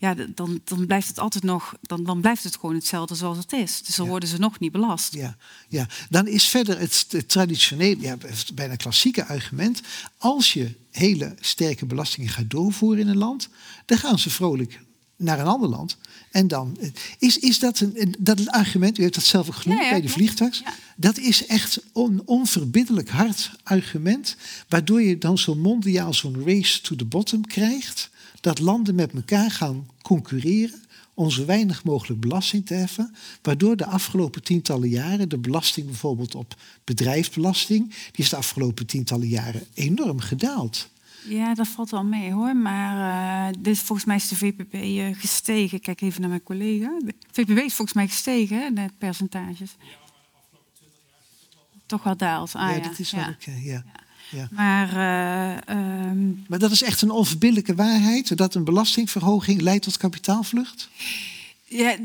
Ja, dan, dan blijft het altijd nog, dan, dan blijft het gewoon hetzelfde zoals het is. Dus dan Ja. worden ze nog niet belast. Ja, ja, dan is verder het, het traditionele, ja, het bijna klassieke argument. Als je hele sterke belastingen gaat doorvoeren in een land, dan gaan ze vrolijk naar een ander land. En dan is, is dat een dat argument, u heeft dat zelf ook genoemd Ja, ja, bij de. Ja. Dat is echt een onverbiddelijk hard argument, waardoor je dan zo mondiaal zo'n race to the bottom krijgt, dat landen met elkaar gaan concurreren om zo weinig mogelijk belasting te heffen, waardoor de afgelopen tientallen jaren de belasting bijvoorbeeld op bedrijfsbelasting, die is de afgelopen tientallen jaren enorm gedaald. Ja, dat valt wel mee hoor. Maar eh, dit, volgens mij is de VPP eh, gestegen. Ik Kijk even naar mijn collega. De VPP is volgens mij gestegen, hè, de percentages. Toch wel daalt. Ah, ja, ja, dat is ja. wel oké. ja. Ja. Maar eh, ehm, Maar dat is echt een onverbiddelijke waarheid, dat een belastingverhoging leidt tot kapitaalvlucht? Ja,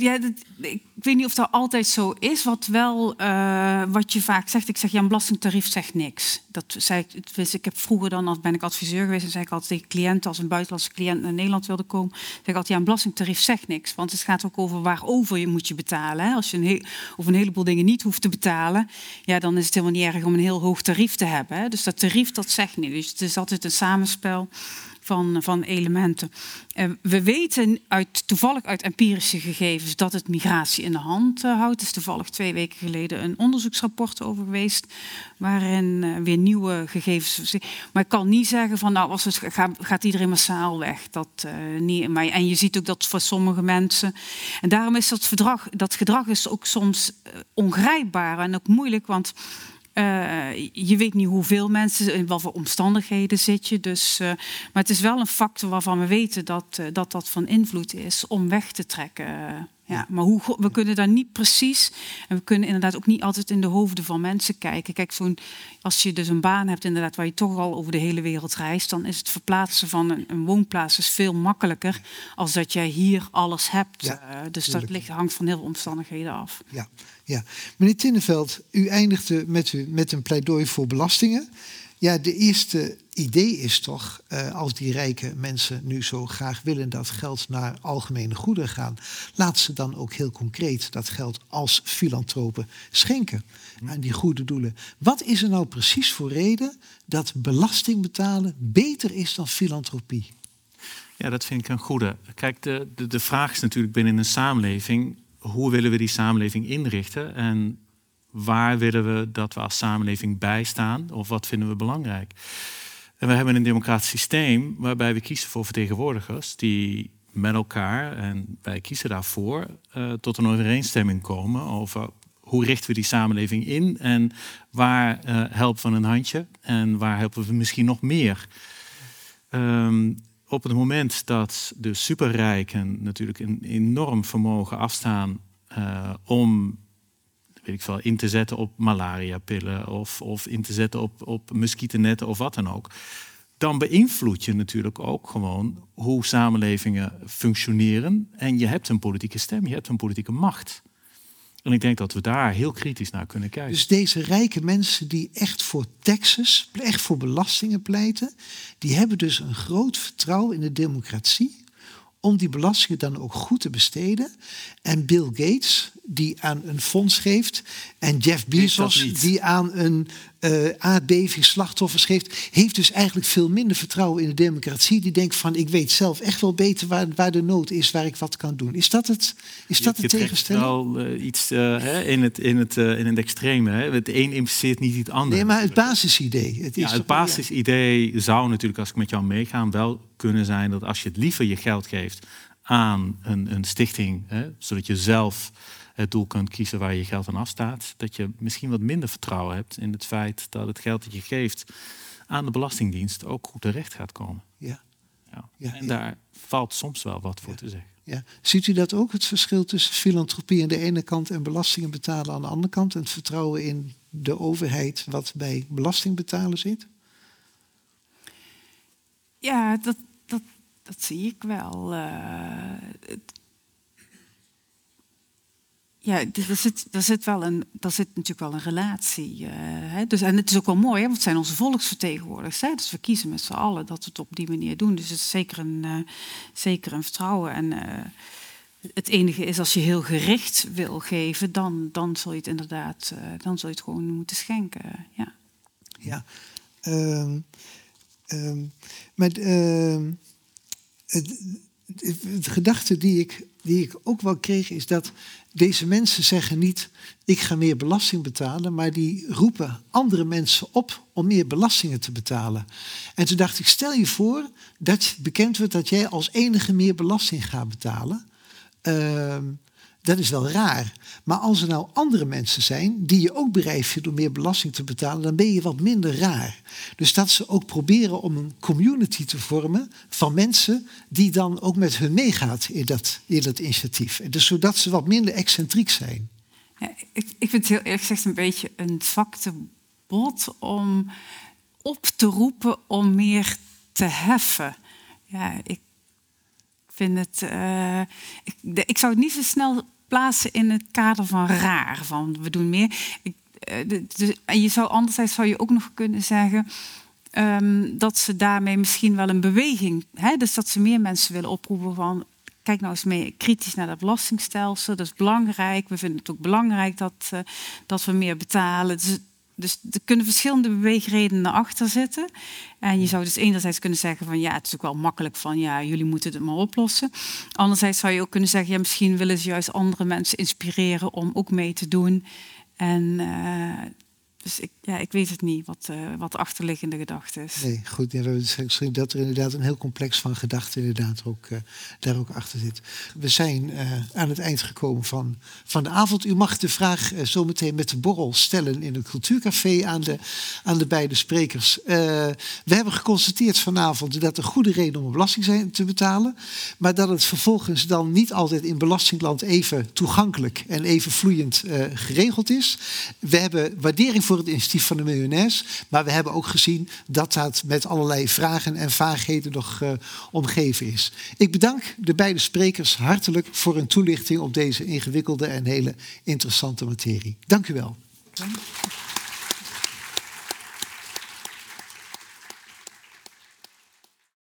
ik weet niet of dat altijd zo is. Wat wel, eh, wat je vaak zegt, ik zeg ja, een belastingtarief zegt niks. Dat zei ik, ik heb vroeger dan, als ben ik adviseur geweest, en zei ik altijd tegen cliënten, als een buitenlandse cliënt naar Nederland wilde komen, zeg ik altijd ja, een belastingtarief zegt niks. Want het gaat ook over waarover je moet je betalen. Hè. Als je een, heel, of een heleboel dingen niet hoeft te betalen, ja, dan is het helemaal niet erg om een heel hoog tarief te hebben. Hè. Dus dat tarief, dat zegt niet. Dus het is altijd een samenspel van, van elementen. Eh, we weten uit, toevallig uit empirische gegevens dat het migratie in de hand eh, houdt. Er is toevallig twee weken geleden een onderzoeksrapport over geweest, waarin eh, weer nieuwe gegevens. Maar ik kan niet zeggen van nou, als het gaat, gaat iedereen massaal weg. Dat, niet, maar, en je ziet ook dat voor sommige mensen. En daarom is dat, dat gedrag is ook soms ongrijpbaar en ook moeilijk, want. Eh, je weet niet hoeveel mensen, in wat voor omstandigheden zit je. Dus, eh, maar het is wel een factor waarvan we weten dat eh, dat, dat van invloed is om weg te trekken. Ja. Maar hoe, we kunnen daar niet precies, en we kunnen inderdaad ook niet altijd in de hoofden van mensen kijken. Kijk, zo'n, als je dus een baan hebt inderdaad waar je toch al over de hele wereld reist, dan is het verplaatsen van een, een woonplaats is veel makkelijker als dat jij hier alles hebt. Ja, dus dat ligt, hangt van heel veel omstandigheden af. Ja, ja. Meneer Tinneveld, u eindigde met, u, met een pleidooi voor belastingen. Ja, de eerste idee is toch, eh, als die rijke mensen nu zo graag willen dat geld naar algemene goederen gaan, laat ze dan ook heel concreet dat geld als filantropen schenken aan die goede doelen. Wat is er nou precies voor reden dat belasting betalen beter is dan filantropie? Ja, dat vind ik een goede. Kijk, de, de, de vraag is natuurlijk binnen een samenleving... hoe willen we die samenleving inrichten? En waar willen we dat we als samenleving bijstaan? Of wat vinden we belangrijk? En we hebben een democratisch systeem waarbij we kiezen voor vertegenwoordigers... die met elkaar, en wij kiezen daarvoor... eh, tot een overeenstemming komen over hoe richten we die samenleving in... en waar eh, helpen we een handje en waar helpen we misschien nog meer... Ehm, op het moment dat de superrijken natuurlijk een enorm vermogen afstaan eh, om weet ik veel, in te zetten op malariapillen of, of in te zetten op, op muskietennetten of wat dan ook, dan beïnvloed je natuurlijk ook gewoon hoe samenlevingen functioneren. En je hebt een politieke stem, je hebt een politieke macht. En ik denk dat we daar heel kritisch naar kunnen kijken. Dus deze rijke mensen die echt voor taxes, echt voor belastingen pleiten, die hebben dus een groot vertrouwen in de democratie om die belastingen dan ook goed te besteden. En Bill Gates, die aan een fonds geeft, en Jeff Bezos, die aan een eh aardbevingsslachtoffers geeft, heeft dus eigenlijk veel minder vertrouwen in de democratie. Die denkt van, ik weet zelf echt wel beter waar, waar de nood is, waar ik wat kan doen. Is dat het, is dat je, trekt tegenstelling? wel eh, iets eh, hè, in, het, in, het, in het extreme. Hè. Het een impliceert niet het andere. Nee, maar het basisidee. Het, is Ja, het basisidee zou natuurlijk, als ik met jou meegaan, wel kunnen zijn dat als je het liever je geld geeft aan een, een stichting, hè, zodat je zelf het doel kunt kiezen waar je geld aan afstaat, dat je misschien wat minder vertrouwen hebt in het feit dat het geld dat je geeft aan de Belastingdienst ook goed terecht gaat komen. Ja. Ja. Ja, en ja. daar valt soms wel wat voor te zeggen. Ja. Ziet u dat ook, het verschil tussen filantropie aan de ene kant en belastingen betalen aan de andere kant? En het vertrouwen in de overheid wat bij belasting betalen zit? Ja, dat, dat, zie ik wel. het- ja, er zit, er zit wel een, er zit natuurlijk wel een relatie. eh, hè? Dus, en het is ook wel mooi, hè? want het zijn onze volksvertegenwoordigers. Hè? Dus we kiezen met z'n allen dat we het op die manier doen. Dus het is zeker een, eh, zeker een vertrouwen. En het enige is, als je heel gericht wil geven, dan, dan zul je het inderdaad, dan zul je het gewoon moeten schenken. Ja. Ja. Ehm, ehm, maar ehm, het- de gedachte die ik, die ik ook wel kreeg is dat deze mensen zeggen niet ik ga meer belasting betalen, maar die roepen andere mensen op om meer belastingen te betalen. En toen dacht ik, stel je voor dat bekend wordt dat jij als enige meer belasting gaat betalen. Uh, dat is wel raar. Maar als er nou andere mensen zijn die je ook bereid door meer belasting te betalen, dan ben je wat minder raar. Dus dat ze ook proberen om een community te vormen van mensen die dan ook met hun meegaat in dat, in dat initiatief. Dus zodat ze wat minder excentriek zijn. Ja, ik, ik vind het heel eerlijk gezegd een beetje een zwakte bot om op te roepen om meer te heffen. Ja, ik vind het. Uh, ik, ik, zou het niet zo snel plaatsen in het kader van raar. Van we doen meer. Ik, uh, en je zou anderzijds zou je ook nog kunnen zeggen. Um, dat ze daarmee misschien wel een beweging, hè, dus dat ze meer mensen willen oproepen van kijk nou eens mee kritisch naar dat belastingstelsel. Dat is belangrijk. We vinden het ook belangrijk dat, uh, dat we meer betalen. Dus dus er kunnen verschillende beweegredenen achter zitten. En je zou dus enerzijds kunnen zeggen van ja, het is ook wel makkelijk van ja, jullie moeten het maar oplossen. Anderzijds zou je ook kunnen zeggen, ja, misschien willen ze juist andere mensen inspireren om ook mee te doen. En uh, dus ik, ja, ik weet het niet wat, uh, wat de achterliggende gedachte is. Nee, goed. Ja, we dat er inderdaad een heel complex van gedachten inderdaad ook, uh, daar ook achter zit. We zijn uh, aan het eind gekomen van, van de avond. U mag de vraag zometeen met de borrel stellen in het cultuurcafé aan de, aan de beide sprekers. we hebben geconstateerd vanavond dat er goede reden om belasting te betalen. Maar dat het vervolgens dan niet altijd in belastingland even toegankelijk en even vloeiend geregeld is. We hebben waardering voor het initiatief van de miljonairs. Maar we hebben ook gezien dat dat met allerlei vragen en vaagheden nog uh, omgeven is. Ik bedank de beide sprekers hartelijk voor hun toelichting op deze ingewikkelde en hele interessante materie. Dank u wel.